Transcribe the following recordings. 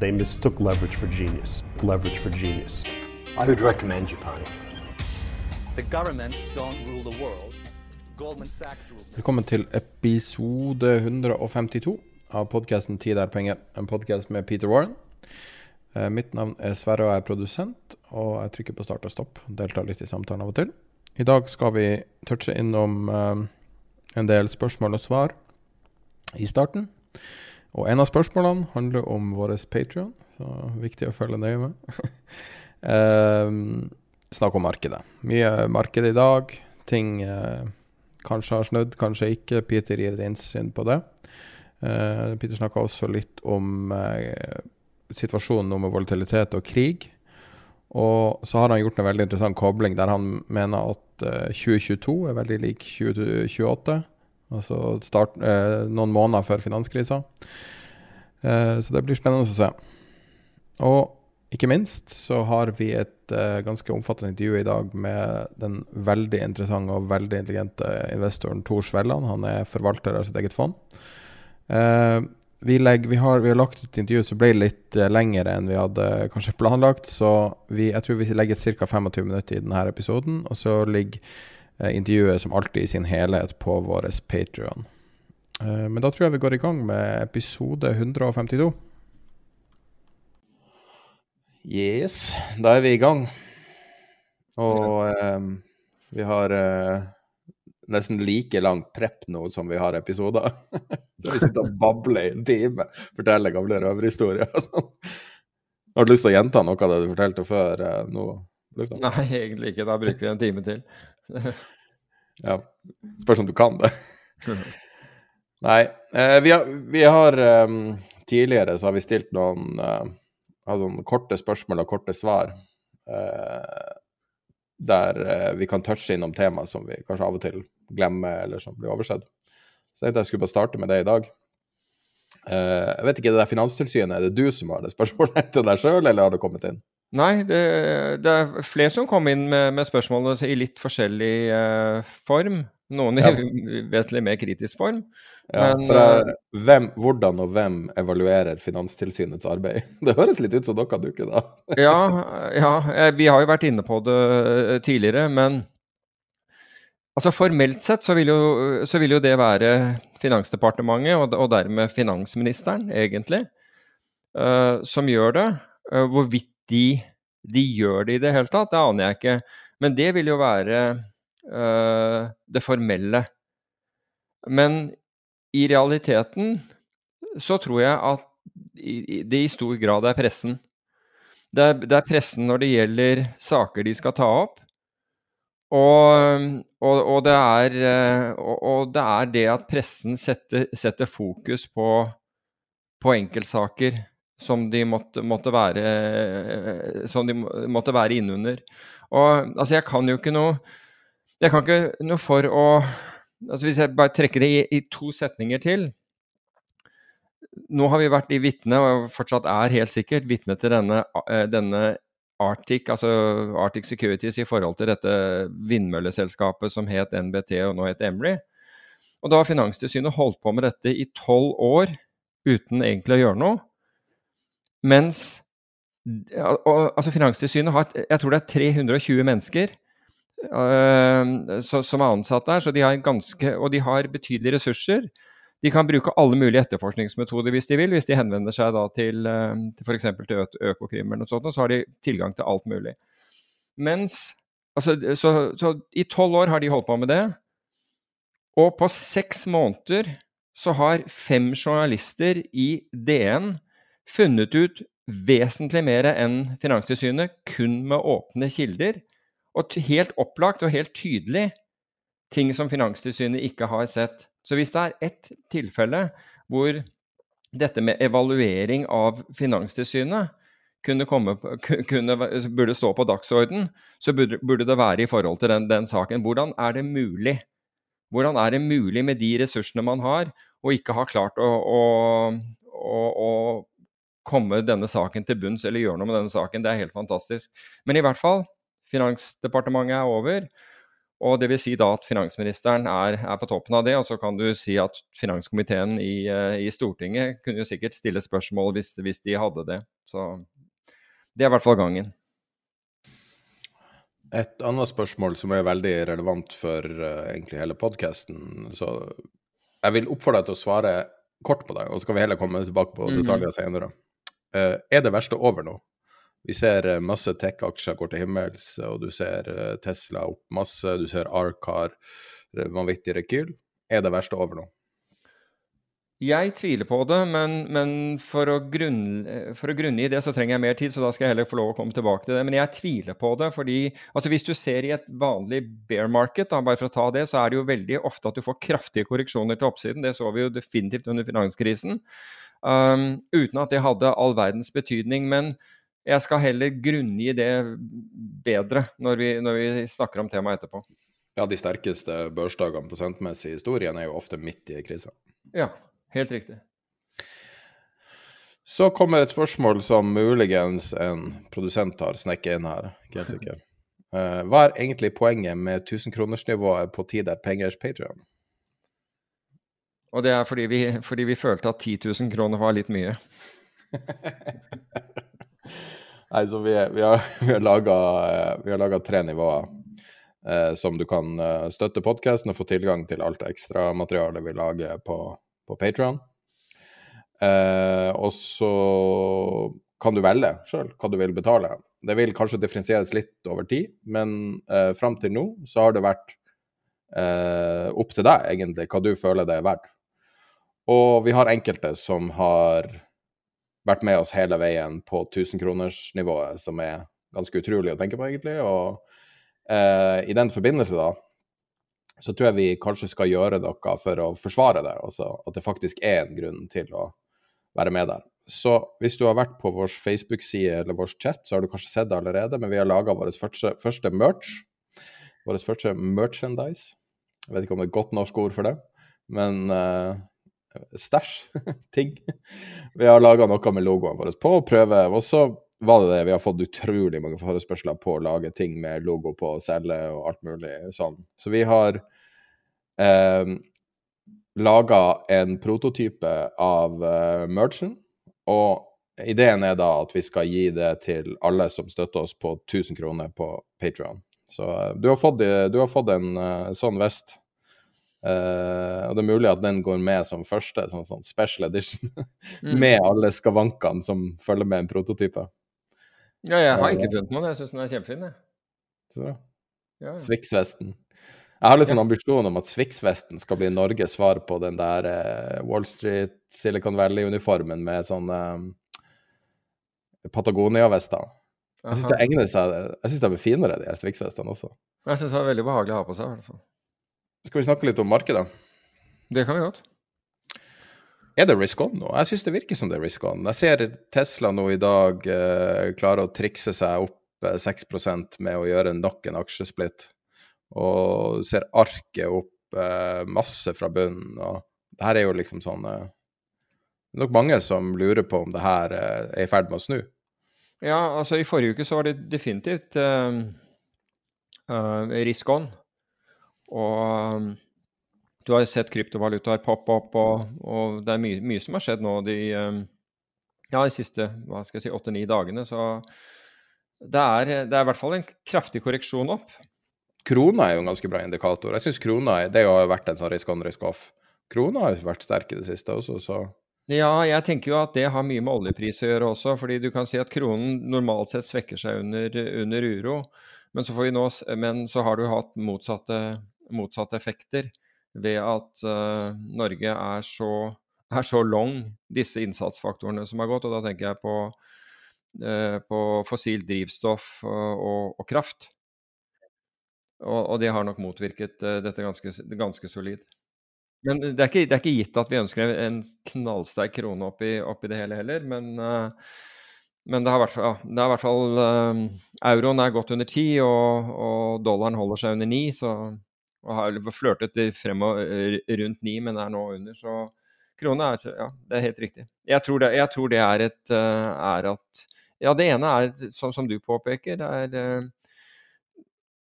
They mistook leverage for genius. Leverage for genius. I would recommend Japan. The governments don't rule the world. Goldman Sachs rules Velkommen til episode 152 av podkasten 'Tid er penger', en podkast med Peter Warren. Eh, mitt navn er Sverre, og jeg er produsent. Og jeg trykker på start og stopp. Deltar litt i samtalen av og til. I dag skal vi touche innom eh, en del spørsmål og svar i starten. Og en av spørsmålene handler om vår Patrion, så viktig å følge nøye med. eh, snakk om markedet. Mye marked i dag. Ting eh, kanskje har snudd, kanskje ikke. Peter gir et innsyn på det. Eh, Peter snakka også litt om eh, situasjonen nå med volatilitet og krig. Og så har han gjort en veldig interessant kobling der han mener at eh, 2022 er veldig lik 2028. Altså start, eh, noen måneder før finanskrisa. Eh, så det blir spennende å se. Og ikke minst så har vi et eh, ganske omfattende intervju i dag med den veldig interessante og veldig intelligente investoren Tor Svelland. Han er forvalter av sitt eget fond. Eh, vi, legger, vi, har, vi har lagt ut intervju som ble litt eh, lengre enn vi hadde kanskje planlagt. Så vi, jeg tror vi legger ca. 25 minutter i denne episoden. Og så ligger eh, intervjuet som alltid i sin helhet på vår Patrion. Eh, men da tror jeg vi går i gang med episode 152. Yes, da er vi i gang. Og eh, vi har eh, nesten like lang prep nå som vi har episoder. da vi sitter og babler i en time, forteller gamle røverhistorier og sånn. Har du lyst til å gjenta noe av det du fortalte før eh, nå? Nei, egentlig ikke. Da bruker vi en time til. Ja. Spørs om du kan det. Nei. Eh, vi har, vi har eh, Tidligere så har vi stilt noen altså, korte spørsmål og korte svar. Eh, der vi kan touche innom tema som vi kanskje av og til glemmer, eller som blir oversett. Så jeg tenkte jeg skulle bare starte med det i dag. Jeg vet ikke, det der Finanstilsynet, er det du som har det spørsmålet til deg sjøl, eller har det kommet inn? Nei, det, det er flere som kom inn med, med spørsmål i litt forskjellig eh, form. Noen i Ja. vesentlig mer kritisk form. Ja, Men, for eh, jeg, hvem, hvordan og hvem evaluerer Finanstilsynets arbeid? Det høres litt ut som dere dukker, da. ja, ja, eh, vi har jo vært inne på det eh, tidligere, men altså formelt sett så vil jo, så vil jo det være Finansdepartementet, og, og dermed finansministeren, egentlig, uh, som gjør det. Uh, hvorvidt de, de gjør det i det hele tatt, det aner jeg ikke. Men det vil jo være eh, det formelle. Men i realiteten så tror jeg at det i stor grad er pressen. Det er, det er pressen når det gjelder saker de skal ta opp. Og, og, og, det, er, og, og det er det at pressen setter, setter fokus på, på enkeltsaker som de måtte, måtte være Som de måtte være innunder. Og altså, jeg kan jo ikke noe Jeg kan ikke noe for å altså Hvis jeg bare trekker det i, i to setninger til Nå har vi vært i vitne, og fortsatt er helt sikkert vitne til denne, eh, denne Arctic, altså Arctic Securities i forhold til dette vindmølleselskapet som het NBT og nå het Emry. Og da har Finanstilsynet holdt på med dette i tolv år uten egentlig å gjøre noe. Mens altså Finanstilsynet har, jeg tror det er 320 mennesker som er ansatt der. Så de har ganske, og de har betydelige ressurser. De kan bruke alle mulige etterforskningsmetoder hvis de vil. Hvis de henvender seg da til, til f.eks. til Økokrim eller noe sånt, så har de tilgang til alt mulig. Mens altså, så, så i tolv år har de holdt på med det. Og på seks måneder så har fem journalister i DN funnet ut vesentlig mer enn Finanstilsynet, kun med åpne kilder. Og helt opplagt og helt tydelig ting som Finanstilsynet ikke har sett. Så hvis det er ett tilfelle hvor dette med evaluering av Finanstilsynet kunne komme, kunne, burde stå på dagsorden, så burde, burde, det være i forhold til den, den saken. Hvordan er det mulig? Hvordan er det mulig med de ressursene man har, å ikke ha klart å, å, å, å komme denne saken til bunns eller gjøre noe med denne saken. Det er helt fantastisk. Men i hvert fall, Finansdepartementet er over. Og det vil si da at finansministeren er, er, på toppen av det. Og så kan du si at finanskomiteen i, uh, i Stortinget kunne jo sikkert stille spørsmål hvis, hvis, de hadde det. Så det er i hvert fall gangen. Et annet spørsmål som er veldig relevant for uh, egentlig hele podkasten. Så jeg vil oppfordre deg til å svare kort på det, og så kan vi heller komme tilbake på mhm. detaljer senere. Uh, er det verste over nå? Vi ser uh, masse tech-aksjer går til himmels, og du ser Tesla opp masse, du ser Arcar, vanvittig rekyl. Er det verste over nå? Jeg tviler på det, men, men for, å grunn, grunne i det, så trenger jeg mer tid, så da skal jeg heller få lov å komme tilbake til det. Men jeg tviler på det, fordi altså hvis du ser i et vanlig bear market, da, bare for å ta det, så er det jo veldig ofte at du får kraftige korreksjoner til oppsiden. Det så vi jo definitivt under finanskrisen. Um, uten at det hadde all verdens betydning. Men jeg skal heller grunngi det bedre når vi, når vi snakker om temaet etterpå. Ja, de sterkeste børsdagene prosentmessig i historien er jo ofte midt i krisa. Ja, Helt riktig. Så kommer et spørsmål som muligens en produsent har snekket inn her. Ikke helt sikker. Uh, hva er egentlig poenget med 1000-kronersnivået på Tider Pengers Patrion? Og det er fordi vi, fordi vi, følte at 10 000 kroner var litt mye. Nei, så vi, vi har, vi har laga eh, tre nivåer eh, som du kan uh, støtte podkasten og få tilgang til alt ekstramaterialet vi lager på på Patron. Eh, og så kan du velge sjøl hva du vil betale. Det vil kanskje differensieres litt over tid, men eh, fram til nå så har det vært eh, opp til deg, egentlig, hva du føler det er verdt. Og vi har enkelte som har vært med oss hele veien på 1000-kronersnivået, som er ganske utrolig å tenke på, egentlig. Og eh, i den forbindelse, da, så tror jeg vi kanskje skal gjøre noe for å forsvare det. Altså at det faktisk er en grunn til å være med der. Så hvis du har vært på vår Facebook-side eller vår chat, så har du kanskje sett det allerede, men vi har laga vår første, første, merch. Vår første merchandise. Jeg vet ikke om det er et godt norsk ord for det, men uh, stæsj. ting. Vi har laga noe med logoene våre på prøve. Og så var det det. Vi har fått utrolig mange forespørsler på å lage ting med logo på selge og alt mulig sånn. Så vi har eh, laga en prototype av eh, merchen, og ideen er da at vi skal gi det til alle som støtter oss på 1000 kroner på Patrion. Så eh, du har fått, du har fått en uh, sånn vest. Uh, og det er mulig at den går med som første, sånn, sånn special edition. mm. Med alle skavankene som følger med en prototype. Ja, jeg har ikke funnet noen. Jeg syns den er kjempefin. Jeg. Så. Ja. Swix-vesten. Jeg har litt sånn ambisjon om at Swix-vesten skal bli Norges svar på den der uh, Wall Street, Silicon Valley-uniformen med sånn uh, Patagonia-vester. Jeg syns det egner seg Jeg syns de er finere, de her Swix-vestene også. Jeg syns det var veldig behagelig å ha på seg. i hvert fall. Skal vi snakke litt om markedet? Det kan vi godt. Er det risk on nå? Jeg syns det virker som det er risk on. Jeg ser Tesla nå i dag eh, klare å trikse seg opp eh, 6% med å gjøre nok en aksjesplitt. Og ser arket opp eh, masse fra bunnen. Og det her er jo liksom sånn eh, Det er nok mange som lurer på om det her eh, er i ferd med å snu. Ja, altså i forrige uke så var det definitivt uh, uh, risk on. Og du har sett kryptovalutaer poppe opp, og, og, det er mye, mye, som har skjedd nå de, eh, ja, de siste hva skal jeg si, åtte-ni dagene. Så det er, det er, i hvert fall en kraftig korreksjon opp. krona er jo en ganske bra indikator. Jeg syns krona det har vært en sånn risk on, risk off. Krona har jo vært sterk i det siste også, så Ja, jeg tenker jo at det har mye med oljepris å gjøre også. fordi du kan si at kronen normalt sett svekker seg under, under uro. Men så, nå, men så, har du hatt motsatte, motsatte effekter ved at uh, Norge er så, er så, long, disse innsatsfaktorene som har gått. Og da tenker jeg på, uh, på fossilt drivstoff og, og, og kraft. Og, og, det har nok motvirket uh, dette ganske, ganske solid. Men det er, ikke, det er, ikke, gitt at vi ønsker en knallsterk krone oppi, oppi det hele heller. Men, men det har vært, ja, i hvert fall Euroen er godt under ti, og, og dollaren holder seg under ni. Så og har flørtet frem og eh, rundt ni, men er nå under. Så krone er Ja, det er helt riktig. Jeg tror det, jeg tror det er et eh, er at Ja, det ene er, som, som du påpeker, det er uh,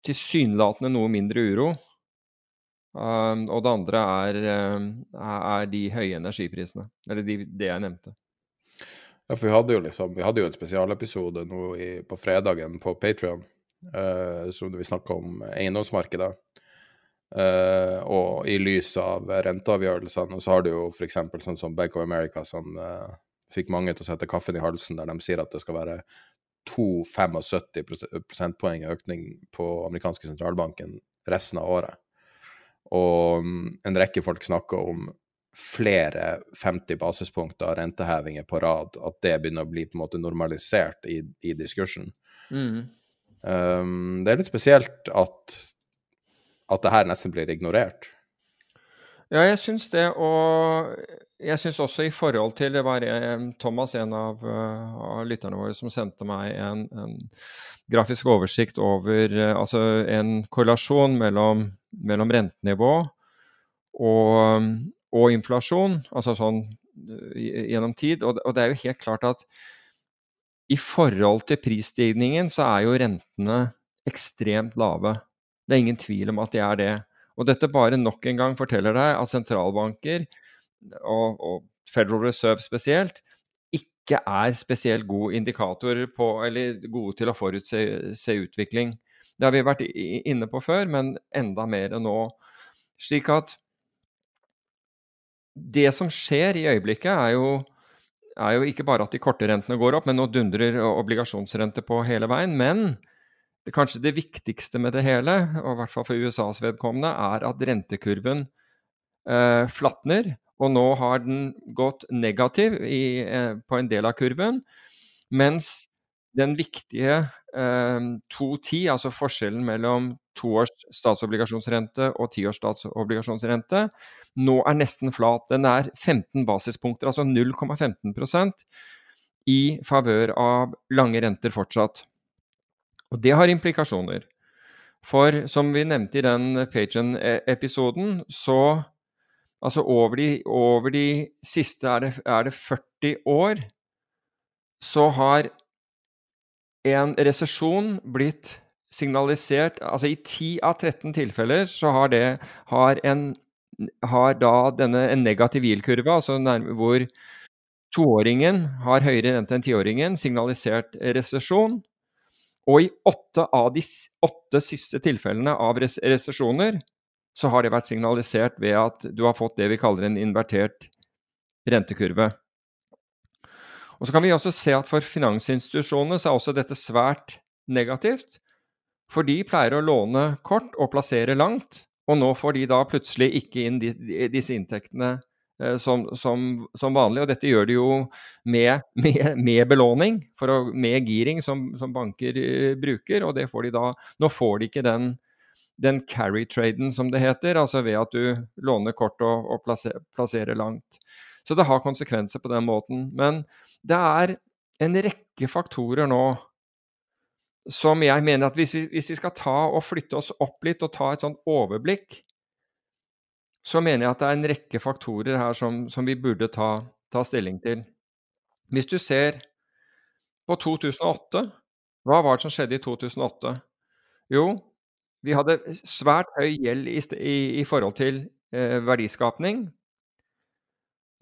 tilsynelatende noe mindre uro. Um, og det andre er, er, de høye energiprisene. Eller de, det jeg nevnte. Ja, for vi hadde jo liksom Vi hadde jo en spesialepisode nå i, på fredagen på Patrion, uh, som vi snakka om eiendomsmarkedet. Uh, og i lys av renteavgjørelsene, og så har du jo f.eks. sånn som Bank of America, som uh, fikk mange til å sette kaffen i halsen, der de sier at det skal være 2,75 prosentpoeng økning på amerikanske sentralbanken resten av året. Og um, en rekke folk snakker om flere 50 basispunkter rentehevinger på rad, at det begynner å bli på en måte normalisert i, i diskursen. Mm. Um, det er litt spesielt at at det her nesten blir ignorert? Ja, jeg syns det. Og jeg syns også i forhold til Det var Thomas, en av, uh, av lytterne våre, som sendte meg en, en grafisk oversikt over uh, altså en korrelasjon mellom, mellom rentenivå og, og, inflasjon, altså sånn gjennom tid. Og, og det er jo helt klart at i forhold til prisstigningen så er jo rentene ekstremt lave. Det er ingen tvil om at de er det. Og dette bare nok en gang forteller deg at sentralbanker, og, og Federal Reserve spesielt, ikke er spesielt gode indikatorer på, eller gode til å forutse utvikling. Det har vi vært inne på før, men enda mer nå. Slik at det som skjer i øyeblikket, er jo, er jo ikke bare at de korte rentene går opp, men nå dundrer obligasjonsrente på hele veien. Men det, kanskje det viktigste med det hele, og i hvert fall for USAs vedkommende, er at rentekurven eh, flatner. Og nå har den gått negativ i, eh, på en del av kurven, mens den viktige eh, 2,10, altså forskjellen mellom toårs statsobligasjonsrente og tiårs statsobligasjonsrente, nå er nesten flat. Den er 15 basispunkter, altså 0,15% i favør av lange renter fortsatt. Og det har implikasjoner. For som vi nevnte i den Patrion-episoden, så Altså over de, over de siste er det, er det 40 år, så har en resesjon blitt signalisert Altså i 10 av 13 tilfeller så har det har en har da denne en negativ yield-kurve, altså nærme, hvor toåringen har høyere rente enn tiåringen, signalisert resesjon. Og i åtte av de åtte siste tilfellene av res resesjoner så har det vært signalisert ved at du har fått det vi kaller en invertert rentekurve. Og Så kan vi også se at for finansinstitusjonene så er også dette svært negativt. For de pleier å låne kort og plassere langt, og nå får de da plutselig ikke inn de, disse inntektene som, som, som, vanlig. Og dette gjør de jo med, med, med belåning, å, med giring, som, som banker uh, bruker. Og det får de da Nå får de ikke den, den carry-traden, som det heter, altså ved at du låner kort og, og plasser, plasserer langt. Så det har konsekvenser på den måten. Men det er en rekke faktorer nå som jeg mener at hvis vi, hvis vi skal ta og flytte oss opp litt og ta et sånt overblikk, så mener jeg at det er en rekke faktorer her som, som vi burde ta, ta, stilling til. Hvis du ser på 2008, hva var det som skjedde i 2008? Jo, vi hadde svært høy gjeld i, i, i forhold til eh, verdiskapning.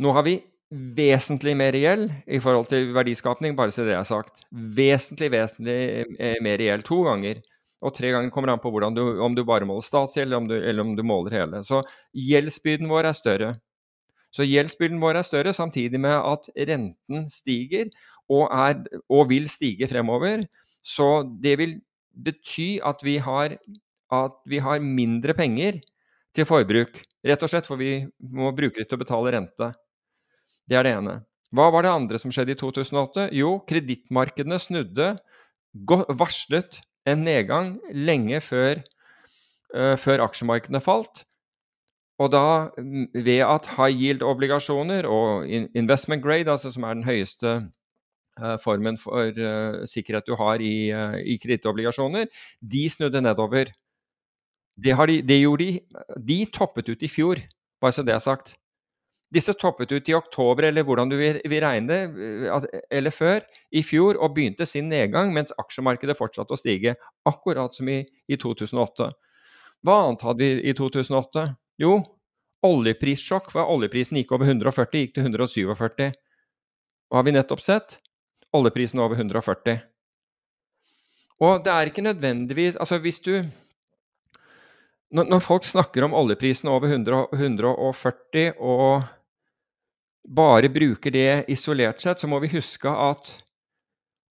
Nå har vi vesentlig mer gjeld i forhold til verdiskapning, bare så det er sagt. Vesentlig, vesentlig eh, mer gjeld. To ganger. Og tre ganger kommer an på du, om du bare måler statsgjeld, eller, om du, eller om du måler hele. Så gjeldsbyrden vår er større. Så gjeldsbyrden vår er større, samtidig med at renten stiger og, er, og vil stige fremover. Så det vil bety at vi, har, at vi har mindre penger til forbruk. Rett og slett for vi må bruke det til å betale rente. Det er det ene. Hva var det andre som skjedde i 2008? Jo, kredittmarkedene snudde, varslet en nedgang lenge før, uh, før aksjemarkedene falt. Og da ved at high yield-obligasjoner og investment grade, altså som er den høyeste uh, formen for uh, sikkerhet du har i, uh, i kredittobligasjoner, de snudde nedover. Det, de, de. De toppet ut i fjor, bare så det er sagt. Disse toppet ut i oktober, eller hvordan du vil, vil regne det, eller før, i fjor, og begynte sin nedgang mens aksjemarkedet fortsatte å stige. Akkurat som i, i 2008. Hva annet hadde vi i 2008? Jo, oljeprissjokk. For oljeprisen gikk over 140, gikk til 147. Hva har vi nettopp sett? Oljeprisen over 140. Og det er ikke nødvendigvis Altså, hvis du når folk snakker om oljeprisen over 100, 140 og bare bruker det isolert sett, så må vi huske at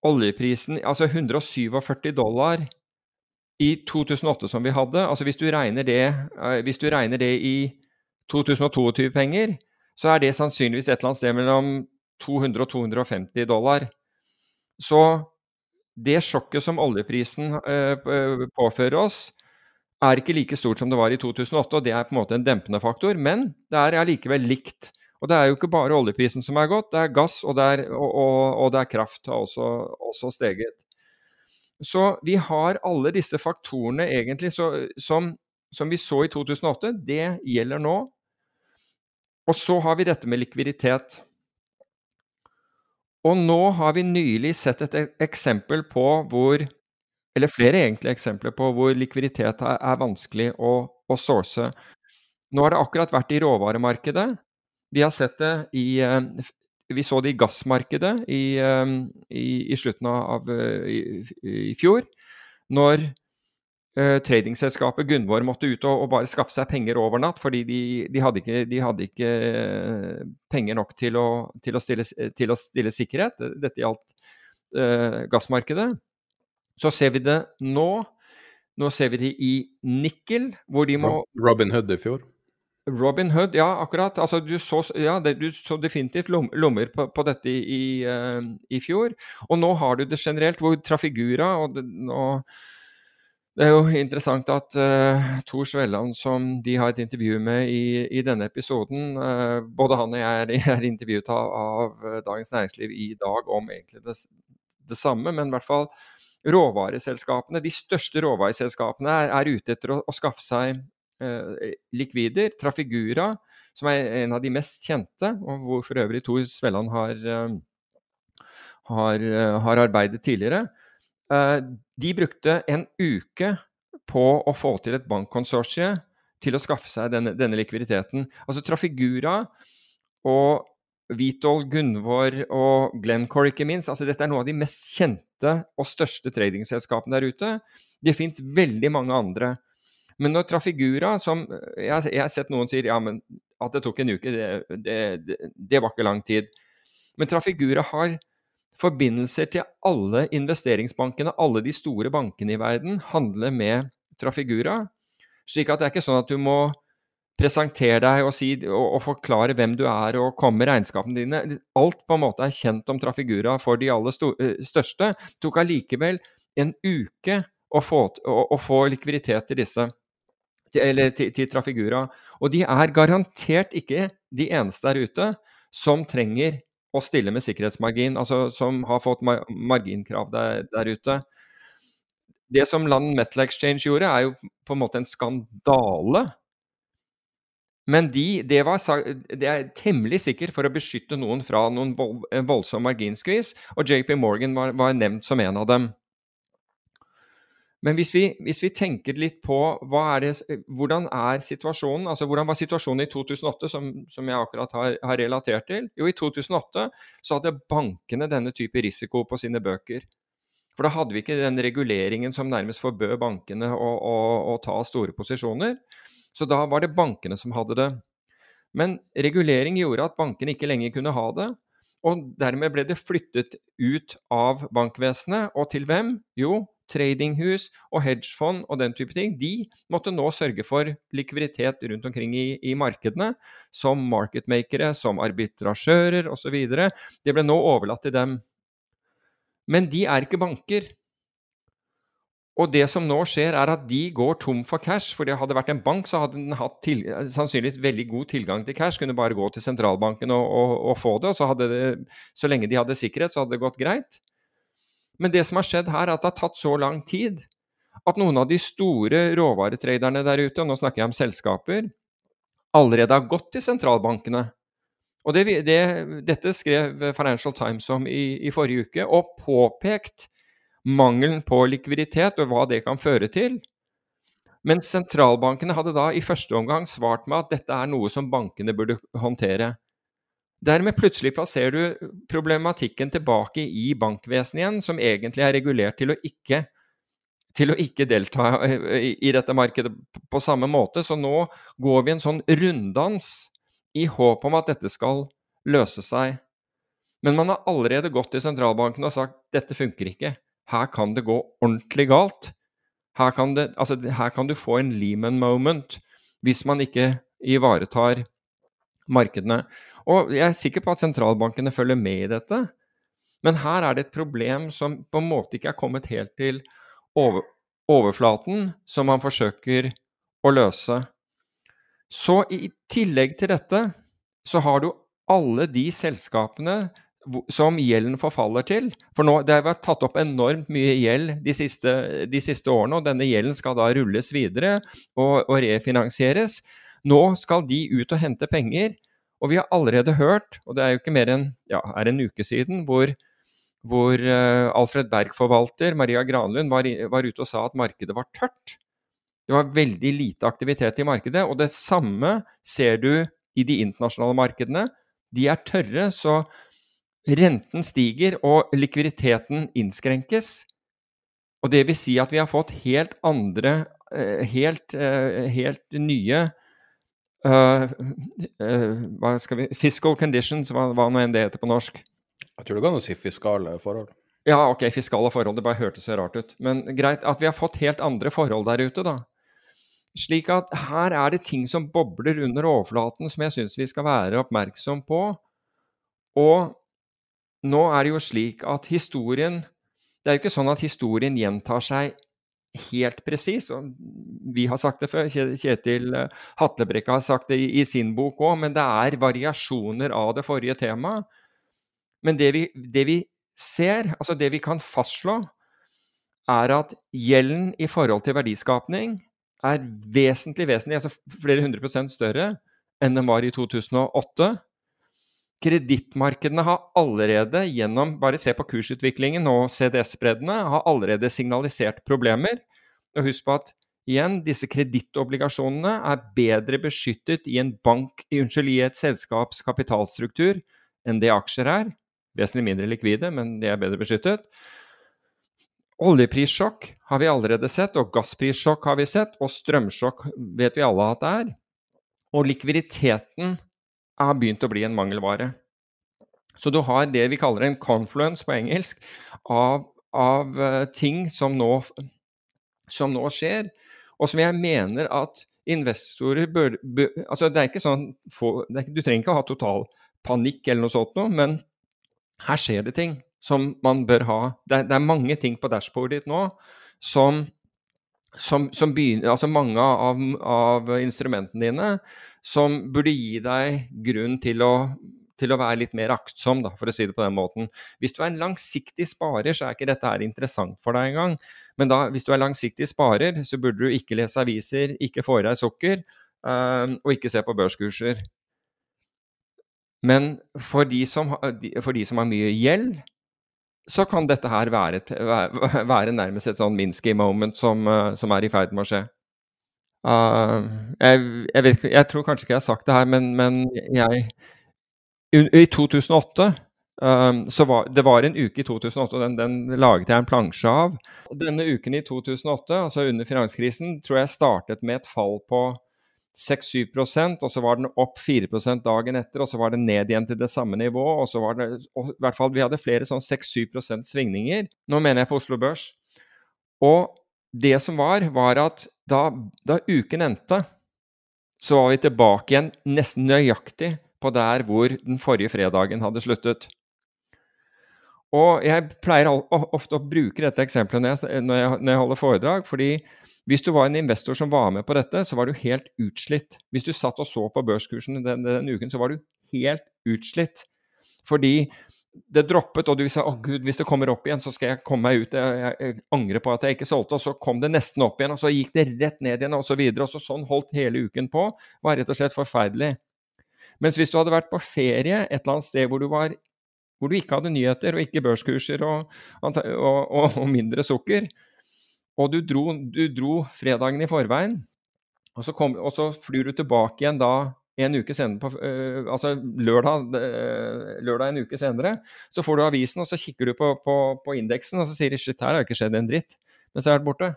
oljeprisen Altså 147 dollar i 2008 som vi hadde altså Hvis du regner det, eh, du regner det i 2022-penger, så er det sannsynligvis et eller annet sted mellom 200 og 250 dollar. Så det sjokket som oljeprisen uh, påfører oss, er ikke like stort som det var i 2008, og det er på en måte en dempende faktor, men det er allikevel likt. Og det er jo ikke bare oljeprisen som er gått, det er gass og det er, og, og, og det er kraft har også, også, steget. Så vi har alle disse faktorene egentlig så, som, som vi så i 2008, det gjelder nå. Og så har vi dette med likviditet. Og nå har vi nylig sett et eksempel på hvor Eller flere egentlig eksempler på hvor likviditet er, er vanskelig å, å source. Nå har det akkurat vært i råvaremarkedet. Vi har sett det i eh, Vi så det i gassmarkedet i, eh, i, i slutten av i, i fjor. Når uh, tradingselskapet Gunvor måtte ut og, og, bare skaffe seg penger over natt, fordi de, de, hadde, ikke, de hadde, ikke, penger nok til å, til å, stille, til å stille, sikkerhet. Dette gjaldt uh, gassmarkedet. Så ser vi det nå. Nå ser vi det i nikkel, hvor de må Robin Hood i fjor? Robin Hood, ja, akkurat. Altså, du, så, ja, du så definitivt lommer på, på dette i, uh, i, fjor. Og nå har du det generelt, hvor Trafigura og og det er jo interessant at uh, Tor Svelland, som de har et intervju med i, i denne episoden uh, Både han og jeg er, er intervjuet av, av, Dagens Næringsliv i dag om egentlig det, det, samme, men i hvert fall råvareselskapene, de største råvareselskapene er, er ute etter å, å skaffe seg Eh, likvider. Trafigura, som er en av de mest kjente, og hvor for øvrig Tor Svelland har, eh, har, eh, har arbeidet tidligere. De brukte en uke på å få til et bankkonsortie til å skaffe seg denne, denne likviditeten. Altså Trafigura og Vitol, Gunvor og Glencore, ikke minst. altså Dette er noen av de mest kjente og største tradingselskapene der ute. Det fins veldig mange andre. Men når Trafigura, som jeg, jeg, har sett noen sier ja, men at det tok en uke, det, det, det, det var ikke lang tid. Men Trafigura har forbindelser til alle investeringsbankene. Alle de store bankene i verden handler med Trafigura. Slik at det er ikke sånn at du må presentere deg og, si, og, og forklare hvem du er og komme med regnskapene dine. Alt på en måte er kjent om Trafigura for de aller største. Det tok allikevel en uke å få, å, å få likviditet til disse eller til, til Trafigura. Og de er garantert ikke de eneste der ute som trenger å stille med sikkerhetsmargin, altså som har fått mar marginkrav der, der, ute. Det som Land Metal Exchange gjorde, er jo på en måte en skandale. Men de, det, var, det er temmelig sikkert for å beskytte noen fra noen vold, voldsom marginskvis, og JP Morgan var, var nevnt som en av dem. Men hvis vi, hvis vi, tenker litt på er det, hvordan er situasjonen, altså hvordan var situasjonen i 2008, som, som jeg akkurat har, har, relatert til? Jo, i 2008 så hadde bankene denne type risiko på sine bøker. For da hadde vi ikke den reguleringen som nærmest forbød bankene å, å, å ta store posisjoner. Så da var det bankene som hadde det. Men regulering gjorde at bankene ikke lenger kunne ha det. Og dermed ble det flyttet ut av bankvesenet. Og til hvem? Jo, tradinghus og hedgefond og den type ting, de måtte nå sørge for likviditet rundt omkring i, i markedene, som marketmakere, som arbitrasjører osv. Det ble nå overlatt til dem. Men de er ikke banker. Og det som nå skjer, er at de går tom for cash. For det hadde vært en bank, så hadde den hatt til, sannsynligvis veldig god tilgang til cash. Kunne bare gå til sentralbanken og, og, og få det. Og så, hadde det, så lenge de hadde sikkerhet, så hadde det gått greit. Men det som har skjedd her, er at det har tatt så lang tid at noen av de store råvaretraderne der ute, og nå snakker jeg om selskaper, allerede har gått til sentralbankene. Og det, det, dette skrev Financial Times om i, i forrige uke, og påpekt mangelen på likviditet og hva det kan føre til. Men sentralbankene hadde da i første omgang svart med at dette er noe som bankene burde håndtere. Dermed plutselig plasserer du problematikken tilbake i bankvesenet igjen, som egentlig er regulert til å ikke, til å ikke delta i, i dette markedet på samme måte. Så nå går vi en sånn runddans i håp om at dette skal løse seg. Men man har allerede gått til sentralbanken og sagt dette funker ikke. Her kan det gå ordentlig galt. Her kan, det, altså, her kan du få en Lehman moment hvis man ikke ivaretar markedene. Og jeg er sikker på at sentralbankene følger med i dette. Men her er det et problem som på en måte ikke er kommet helt til over, overflaten, som man forsøker å løse. Så i tillegg til dette så har du alle de selskapene som gjelden forfaller til. For nå, det har vært tatt opp enormt mye gjeld de siste, de siste årene, og denne gjelden skal da rulles videre og, og, refinansieres. Nå skal de ut og hente penger, og vi har allerede hørt, og det er jo ikke mer enn ja, en uke siden, hvor, hvor uh, Alfred Berg-forvalter Maria Granlund var, var ute og sa at markedet var tørt. Det var veldig lite aktivitet i markedet, og det samme ser du i de internasjonale markedene. De er tørre, så Renten stiger, og likviditeten innskrenkes. Og det vil si at vi har fått helt andre, eh, helt, eh, helt nye uh, hva skal vi, Fiscal conditions, hva, hva nå enn det heter på norsk. Jeg tror det går an å si fiskale forhold. Ja, ok, fiskale forhold. Det bare hørtes så rart ut. Men greit at vi har fått helt andre forhold der ute, da. Slik at her er det ting som bobler under overflaten som jeg syns vi skal være oppmerksom på. Og nå er det jo slik at historien Det er jo ikke sånn at historien gjentar seg helt presis. Vi har sagt det før, Kjetil eh, Hatlebrekka har sagt det i, sin bok òg, men det er variasjoner av det forrige temaet. Men det vi, det vi ser, altså det vi kan fastslå, er at gjelden i forhold til verdiskapning er vesentlig, vesentlig, altså flere hundre prosent større enn den var i 2008. Kredittmarkedene har allerede gjennom Bare se på kursutviklingen og CDS-breddene, har allerede signalisert problemer. Og husk på at igjen, disse kredittobligasjonene er bedre beskyttet i en bank, unnskyld, i et selskaps kapitalstruktur enn det aksjer er. Vesentlig mindre likvide, men de er bedre beskyttet. Oljeprissjokk har vi allerede sett, og gassprissjokk har vi sett, og strømsjokk vet vi alle at det er. Og likviditeten har begynt å bli en mangelvare. Så du har det vi kaller en confluence på engelsk av, av uh, ting som nå, som nå, skjer, og som jeg mener at investorer bør, bør altså det er ikke sånn, for, er, Du trenger ikke å ha total panikk eller noe sånt noe, men her skjer det ting som man bør ha. Det det er mange ting på dashbordet ditt nå som, som, som begynner Altså mange av, av instrumentene dine som burde gi deg grunn til å, til å være litt mer aktsom, da, for å si det på den måten. Hvis du er en langsiktig sparer, så er ikke dette her interessant for deg engang. Men da, hvis du er langsiktig sparer, så burde du ikke lese aviser, ikke få i deg sukker, øh, og ikke se på børskurser. Men for de, som, for de som har mye gjeld, så kan dette her være, et, være nærmest et sånn Minsky moment som, øh, som er i ferd med å skje. Uh, jeg, jeg, vet, jeg, tror kanskje ikke jeg har sagt det her, men, men jeg I 2008 Um, så var, Det var en uke i 2008, og den, den, laget jeg en plansje av. Denne uken i 2008, altså under finanskrisen, tror jeg startet med et fall på 6-7 og så var den opp 4% dagen etter, og så var den ned igjen til det samme nivået. Og så var det, og i hvert fall Vi hadde flere sånn 6-7% svingninger. Nå mener jeg på Oslo Børs. Og det som var, var at da, da uken endte, så var vi tilbake igjen nesten nøyaktig på der hvor den forrige fredagen hadde sluttet. Og jeg pleier ofte å bruke dette eksempelet når jeg, når jeg holder foredrag, fordi hvis du var en investor som var med på dette, så var du helt utslitt. Hvis du satt og så på børskursen den, den uken, så var du helt utslitt. Fordi det droppet, og du sa å gud, hvis det kommer opp igjen, så skal jeg komme meg ut. Jeg, jeg, angrer på at jeg ikke solgte. Og så kom det nesten opp igjen, og så gikk det rett ned igjen, og så videre. Og så sånn holdt hele uken på. Var rett og slett forferdelig. Mens hvis du hadde vært på ferie et eller annet sted hvor du, var, hvor du ikke hadde nyheter, og ikke børskurser og, og, og, og mindre sukker, og du dro, du dro, fredagen i forveien, og så, kom, og så, flyr du tilbake igjen da en uke senere, på, øh, altså lørdag, øh, lørdag, en uke senere, så får du avisen, og så kikker du på, på, på indeksen, og så sier de shit, her har ikke skjedd en dritt. Men så er det borte.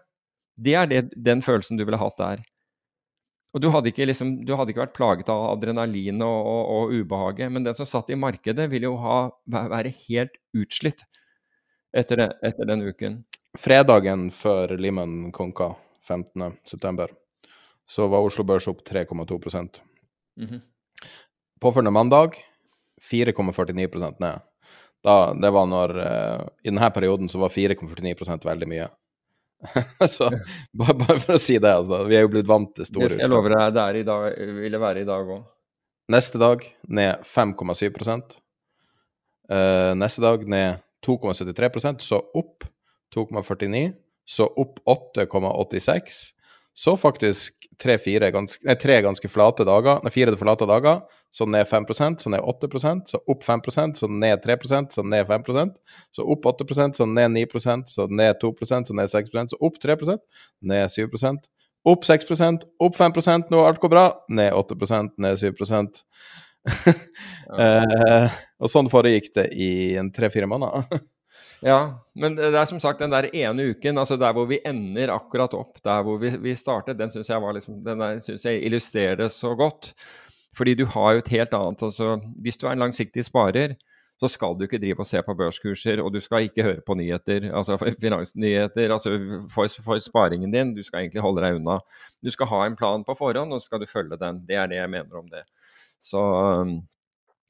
Det er det, den følelsen du ville hatt der. Og du hadde, ikke, liksom, du hadde ikke vært plaget av adrenalin og, og, og, ubehaget, men den som satt i markedet, ville jo ha, være helt utslitt etter, det, etter den uken fredagen før Limen konka, 15.9., så var Oslo Børs opp 3,2 mm -hmm. Påfølgende mandag 4,49% ned. Da, det var når uh, I denne perioden så var 4,49% veldig mye. så bare, bare, for å si det, altså. Vi er jo blitt vant til store Jeg lover deg, det er i dag, ville være i dag òg. Neste dag ned 5,7 uh, Neste dag ned 2,73% så opp 2,49. Så opp 8,86. Så faktisk tre, ganske, nei, tre ganske flate dager, nei, fire flate dager, så ned 5% så ned 8% så opp 5% så ned 3% så ned 5% så opp 8% så ned 9% så ned 2% så ned 6% så opp 3% ned 7% opp 6% opp 5% nå alt går bra, ned 8% ned 7% eh, Og sånn foregikk det i en tre-fire måneder. Ja, men det er som sagt den der ene uken, altså der hvor vi ender akkurat opp der hvor vi, vi startet, den syns jeg, liksom, jeg illustrerer så godt. Fordi du har jo et helt annet altså, Hvis du er en langsiktig sparer, så skal du ikke drive og se på børskurser, og du skal ikke høre på nyheter, altså finansnyheter altså for, for, sparingen din. Du skal egentlig holde deg unna. Du skal ha en plan på forhånd, og så skal du følge den. Det er det jeg mener om det. Så,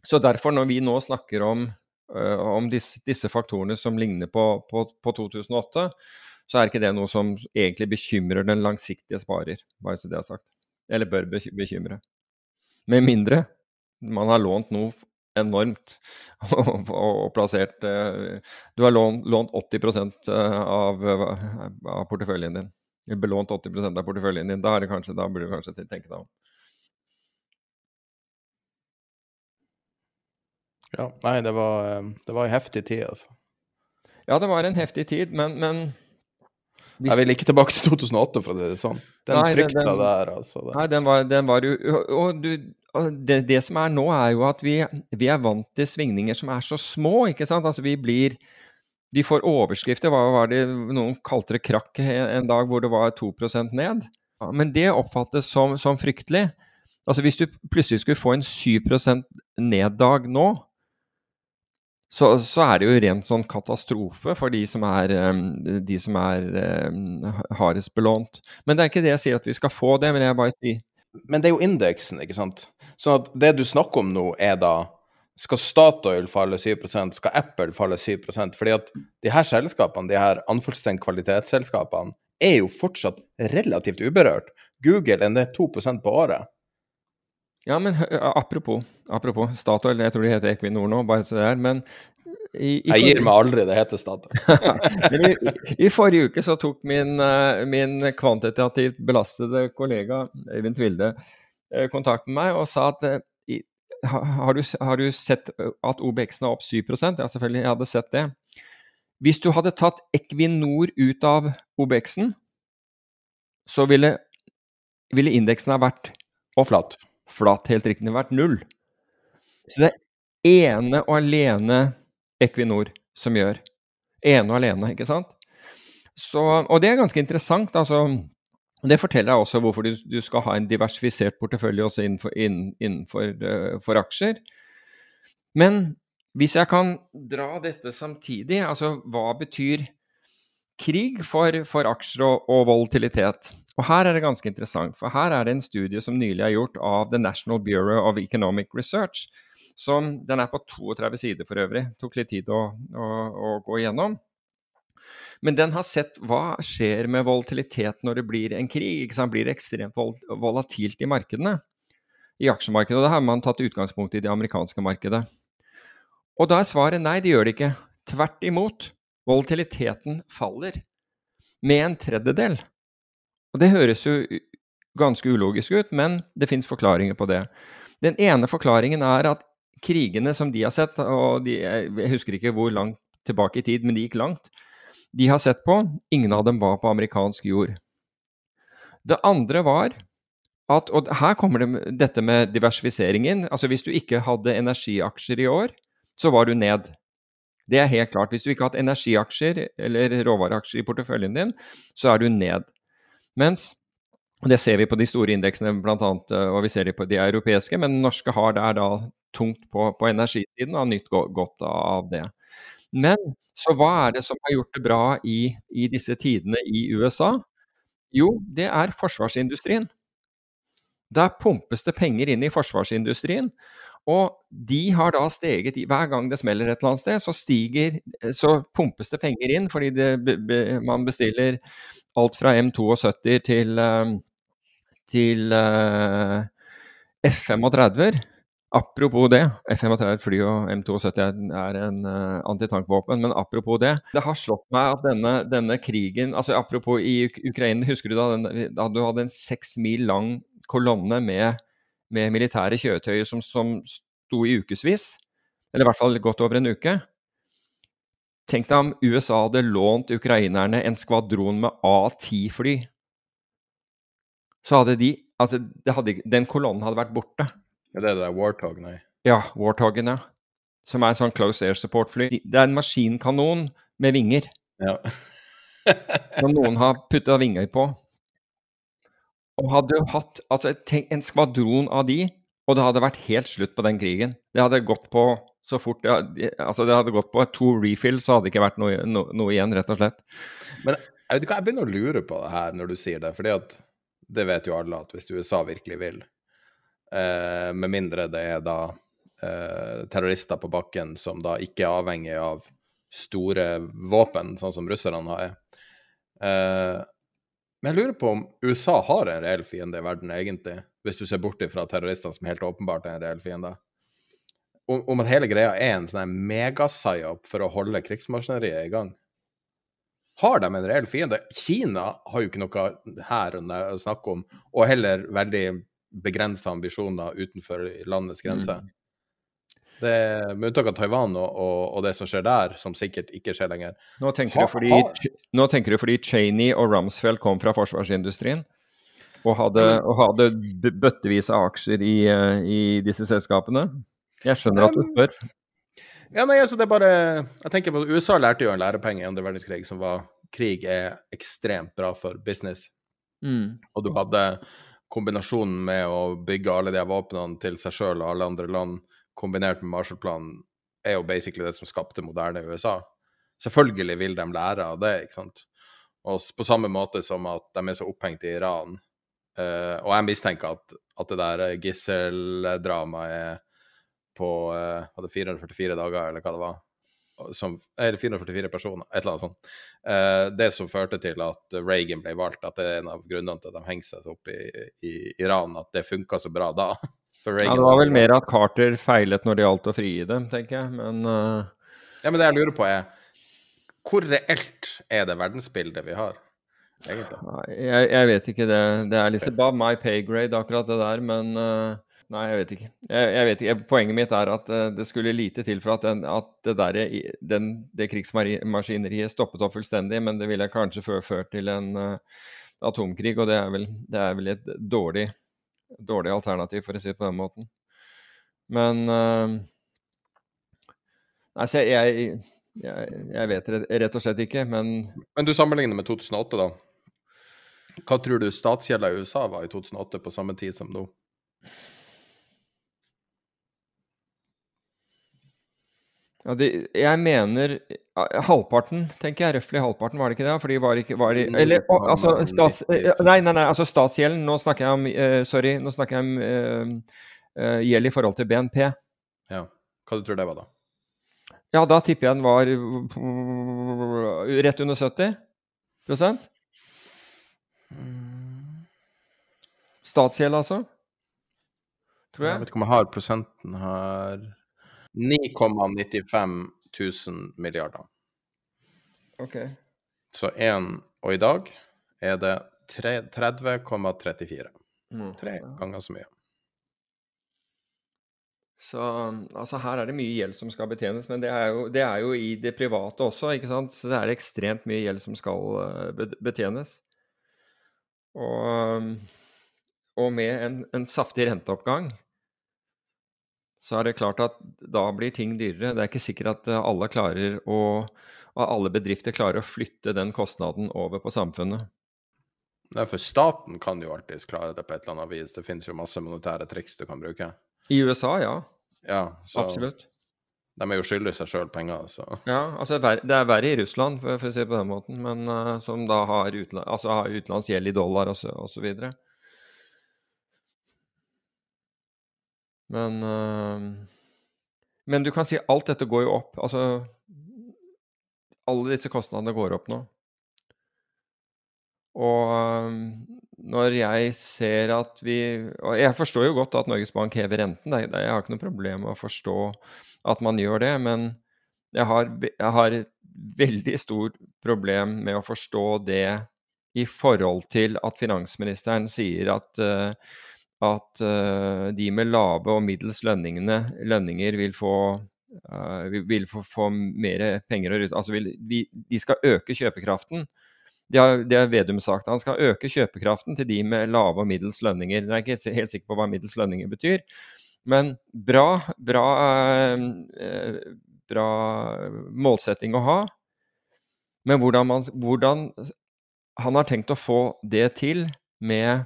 så derfor, når vi nå snakker om om disse, disse, faktorene som ligner på, på, på, 2008, så er ikke det noe som egentlig bekymrer den langsiktige sparer, bare så det er sagt. Eller bør bekymre. Med mindre man har lånt noe enormt og, og plassert uh, Du har lånt, lånt 80 eh, av, av porteføljen din. Belånt 80% av porteføljen din. Da, kanskje, da burde du kanskje tenke deg om. Ja, nei, det var, eh, det var en heftig tid, altså. Ja, det var en heftig tid, men, men hvis... Jeg vil ikke tilbake til 2008, for å si det sånn. Den nei, frykta den, der, altså. Den. Nei, den var, den var jo Og, du, det, det, som er nå, er jo at vi, vi, er vant til svingninger som er så små, ikke sant. Altså, vi blir Vi får overskrifter. Hva var det noen kalte det krakk en dag hvor det var 2% ned? Men det oppfattes som, som fryktelig. Altså Hvis du plutselig skulle få en 7 ned-dag nå, så, så, er det jo rent sånn katastrofe for de som er, de som er hardest belånt. Men det er ikke det jeg sier at vi skal få, det vil jeg bare si. Men det er jo indeksen, ikke sant. Så det du snakker om nå, er da skal Statoil falle 7% skal Apple falle 7 Fordi at de her selskapene, de her anførselstegn kvalitetsselskapene, er jo fortsatt relativt uberørt. Google er ned 2 på året. Ja, men apropos, apropos Statoil, jeg tror de heter Equinor nå, bare så det er, men i, i jeg gir meg aldri, det heter Statoil. I, I, forrige uke så tok min, min kvantitativt belastede kollega Eivind Tvilde kontakt med meg og sa at har du, har du sett at OBX-en er opp 7% Ja, selvfølgelig, jeg hadde sett det. Hvis du hadde tatt Equinor ut av OBX-en, så ville, ville indeksen ha vært og Flat flatt helt riktig vært null. Så det er ene og alene Equinor som gjør. Ene og alene, ikke sant? Så, og det er ganske interessant. altså det forteller deg også hvorfor du, du, skal ha en diversifisert portefølje også innenfor, innenfor uh, for aksjer. Men hvis jeg kan dra dette samtidig, altså hva betyr krig for, for aksjer og, og, volatilitet? Og her er det ganske interessant, for her er det en studie som nylig er gjort av The National Bureau of Economic Research. Som, den er på 32 sider for øvrig, tok litt tid å, å, å gå igjennom. Men den har sett hva skjer med volatilitet når det blir en krig. Blir det ekstremt vol volatilt i markedene? I aksjemarkedet. Og da har man tatt utgangspunkt i det amerikanske markedet. Og da er svaret nei, det gjør det ikke. Tvert imot. Volatiliteten faller med en tredjedel. Og det høres jo ganske ulogisk ut, men det fins forklaringer på det. Den ene forklaringen er at krigene som de har sett, og de, jeg husker ikke hvor langt tilbake i tid, men de gikk langt, de har sett på, ingen av dem var på amerikansk jord. Det andre var at, og her kommer det, dette med diversifiseringen, altså Hvis du ikke hadde energiaksjer i år, så var du ned. Det er helt klart. Hvis du ikke har hatt energiaksjer eller råvareaksjer i porteføljen din, så er du ned. Mens Det ser vi på de store indeksene, blant annet, eh, og vi ser det på de europeiske, men norske har der da tungt på, på energisiden og har nytt godt av det. Men så hva er det som har gjort det bra i, i disse tidene i USA? Jo, det er forsvarsindustrien. Der pumpes det penger inn i forsvarsindustrien. Og de har da steget Hver gang det smeller et eller annet sted, så stiger Så pumpes det penger inn fordi det, man bestiller alt fra M72 til, eh, til uh, F-35-er. Apropos det, F-35 fly og M72 er en uh, antitankvåpen, men apropos det Det har slått meg at denne, denne krigen altså Apropos i Ukraina, husker du da, den, da du hadde en seks mil lang kolonne med med militære kjøretøyer som, som sto i ukevis, eller i hvert fall godt over en uke. Tenk deg om USA hadde lånt ukrainerne en skvadron med A10-fly. Så hadde de Altså, hadde, den kolonnen hadde vært borte. Ja, det er det der Warthog, nei? Ja, Warthogen, ja. Som er en sånn close air support-fly. Det er en maskinkanon med vinger. Ja. som noen har putta vinger på. Og hadde hatt altså, en skvadron av de, og det hadde vært helt slutt på den krigen. Det hadde gått på så fort altså det hadde gått på to refills, så hadde det ikke vært noe, no, noe, igjen, rett og slett. Men jeg, vet ikke, jeg begynner å lure på det her når du sier det, fordi at det vet jo alle at hvis USA virkelig vil, eh, med mindre det er da eh, terrorister på bakken som da ikke er avhengig av store våpen, sånn som russerne har, eh, men jeg lurer på om USA har en reell fiende i verden, egentlig, hvis du ser bort fra terroristene som helt åpenbart er en reell fiende. Om, om at hele greia er en sånn megasyop for å holde krigsmaskineriet i gang. Har de en reell fiende? Kina har jo ikke noe her å snakke om, og heller veldig begrensa ambisjoner utenfor landets grenser. Mm. Det, med unntak av Taiwan og, og, og, det som skjer der, som sikkert ikke skjer lenger. Nå tenker, ha, du fordi, nå tenker, du fordi, Cheney og Rumsfeld kom fra forsvarsindustrien og hadde, og hadde bøttevis av aksjer i, eh, i, disse selskapene? Jeg skjønner at du spør. Ja, nei, altså det er bare Jeg tenker på USA lærte jo en lærepenge i andre verdenskrig som var krig er ekstremt bra for business. Mm. Og du hadde kombinasjonen med å bygge alle de våpnene til seg sjøl og alle andre land kombinert med Marshall-planen, er jo basically det som skapte moderne USA. Selvfølgelig vil de lære av det, ikke sant. Og på samme måte som at de er så opphengt i Iran. Uh, og jeg mistenker at, at det der gisseldramaet på uh, hadde 444 dager, eller hva det var. Som, eller 444 personer, et eller annet sånt. Uh, det som førte til at Reagan ble valgt, at det er en av grunnene til at de henger seg opp i, i Iran, at det funka så bra da. ja, det var vel mer at Carter feilet når det gjaldt å frigi dem, tenker jeg, men uh... Ja, men det jeg lurer på er Hvor reelt er det verdensbildet vi har, egentlig? Jeg, jeg vet ikke det. Det er litt above my pay grade, akkurat det der, men uh... Nei, jeg vet ikke. Jeg, jeg vet ikke. Poenget mitt er at uh, det skulle lite til for at, den, at det, der, den, det krigsmaskineriet stoppet opp fullstendig, men det ville kanskje ført til en uh, atomkrig, og det er vel, det er vel et dårlig dårlig alternativ, for å si det på den måten. Men uh, Altså, jeg, jeg, jeg vet rett og slett ikke, men Men du sammenligner med 2008, da. Hva tror du statsgjelda i USA var i 2008 på samme tid som nå? Ja, de, jeg mener halvparten, tenker jeg. Røftlig halvparten, var det ikke det? Fordi var ikke var det, Eller å, altså stats... Nei, nei, nei, altså statsgjelden. Nå snakker jeg om uh, Sorry, nå snakker jeg om uh, gjeld i forhold til BNP. Ja. Hva du tror det var, da? Ja, da tipper jeg den var rett under 70 prosent. Statsgjeld, altså? Tror Jeg jeg. vet ikke om jeg har prosenten her 9,95 000 milliarder. Ok. Så én Og i dag er det 30,34. Mm. Tre ganger så mye. Så altså her er det mye gjeld som skal betjenes, men det er, jo, det er jo i det private også, ikke sant. Så det er ekstremt mye gjeld som skal eh, betjenes. Og, og med en, en saftig renteoppgang så er det klart at da blir ting dyrere. Det er ikke sikkert at eh, alle klarer å alle bedrifter klarer å flytte den kostnaden over på samfunnet. Nei, for staten kan jo alltids klare det på et eller annet vis. Det finnes jo masse monetære triks du kan bruke. I USA, ja. Ja, så Absolutt. de er jo skyldig seg sjøl penger, så Ja, altså det er verre i Russland, for, for å si det på den måten, men uh, som da har, utla altså har utenlandsgjeld i dollar og så, og så videre. Men eh, Men du kan si alt dette går jo opp. Altså Alle disse kostnadene går opp nå. Og eh, når jeg ser at vi Og jeg forstår jo godt at Norges Bank hever renten, jeg har ikke noe problem med å forstå at man gjør det, men jeg har, jeg har et veldig stort problem med å forstå det i forhold til at finansministeren sier at, eh, at uh, de med lave og middels lønninger vil få uh, vil- få, få mer penger å rutte Altså vil, vi, de skal øke kjøpekraften. Det har, Vedum sagt. Han skal øke kjøpekraften til de med lave og middels lønninger. Jeg er ikke helt- sikker på hva middels lønninger betyr. Men bra, bra, eh, bra målsetting å ha. Men hvordan, man, hvordan han har tenkt å få det til med,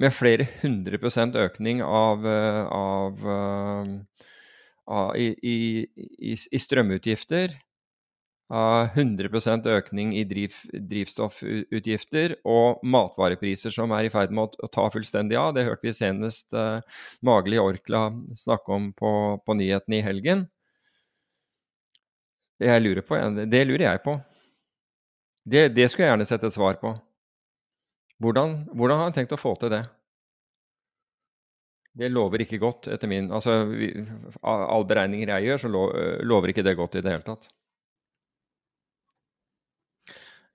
med flere hundre prosent økning av, eh, av, eh, av i, i, i, strømutgifter. av 100% økning i driv, drivstoffutgifter og matvarepriser som er i ferd med å, ta fullstendig av. Det hørte vi senest uh, Magli Orkla snakke om på, på nyhetene i helgen. Det lurer på, det lurer jeg på. Det, det skulle jeg gjerne sett et svar på. Hvordan, hvordan har han tenkt å få til det? Det lover ikke godt, etter min Altså, alle beregninger jeg gjør, så lo, lover ikke det godt i det hele tatt.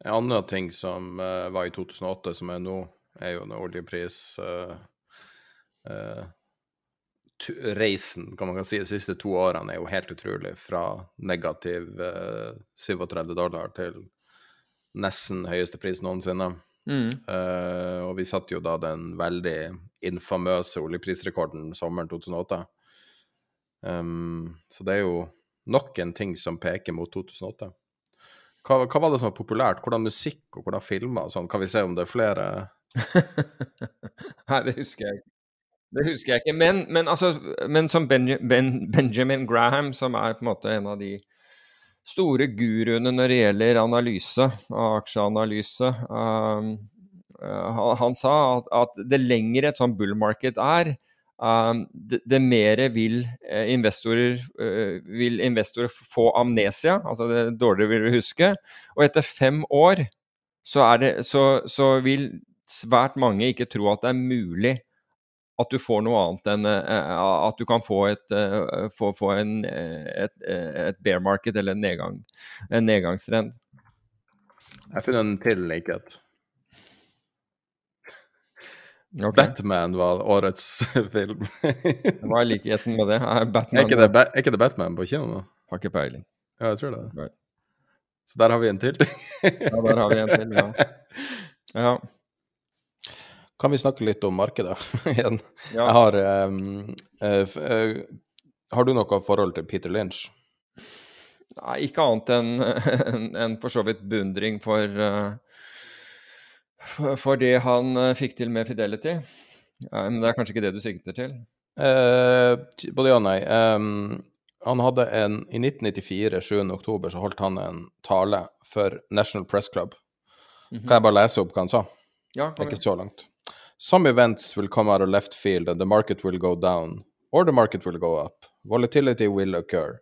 En annen ting som uh, var i 2008, som er nå, er jo når oljepris uh, uh, Reisen, kan man si, de siste to årene er jo helt utrolig. Fra negativ eh, 37 dollar til nesten høyeste pris noensinne. Mm. Eh, og vi satte jo da den veldig infamøse oljeprisrekorden sommeren 2008. Um, så det er jo nok en ting som peker mot 2008. Hva, hva var det som var populært? Hvordan musikk og hvordan filmer sånn? Kan vi se om det er flere Nei, det husker jeg ikke. Det husker jeg ikke. Men, men, altså, men som Benja, ben, Benjamin Graham, som er på en måte en av de store guruene når det gjelder analyse, aksjeanalyse um, uh, han, sa at, at det lengre et sånn bull market er, um, det, det mer vil, eh, investorer, eh, vil investorer få amnesia, altså det dårligere vil du huske. Og etter fem år så, det, så, så vil svært mange ikke tro at det er mulig at du får noe annet enn eh, at du kan få et, eh, få, få en, eh, et, et bear market eller en, nedgang, en nedgangstrend. Jeg har funnet en til likhet. Okay. Batman var årets film. Hva er likheten med det? Er er, ikke det, Ba- er ikke det Batman på kino nå? Har ikke peiling. Ja, jeg tror det. Så der har vi en til. Ja, der har vi en til, ja. Ja. Kan vi snakke litt om markedet igjen? ja. Jeg har um, uh, eh, Har du noe forhold til Peter Lynch? Nei, ikke annet enn en, en for så vidt beundring for, uh, for, det han uh, fikk til med Fidelity. Ja, men det er kanskje ikke det du sikter til? Uh, både ja og nei. Um, han hadde en, I 1994, 7. oktober, så holdt han en tale for National Press Club. Mm -hmm. Kan jeg bare lese opp hva han sa? Ja, det er ikke så langt. Some events will come out of left field and the market will go down, or the market will go up. Volatility will occur.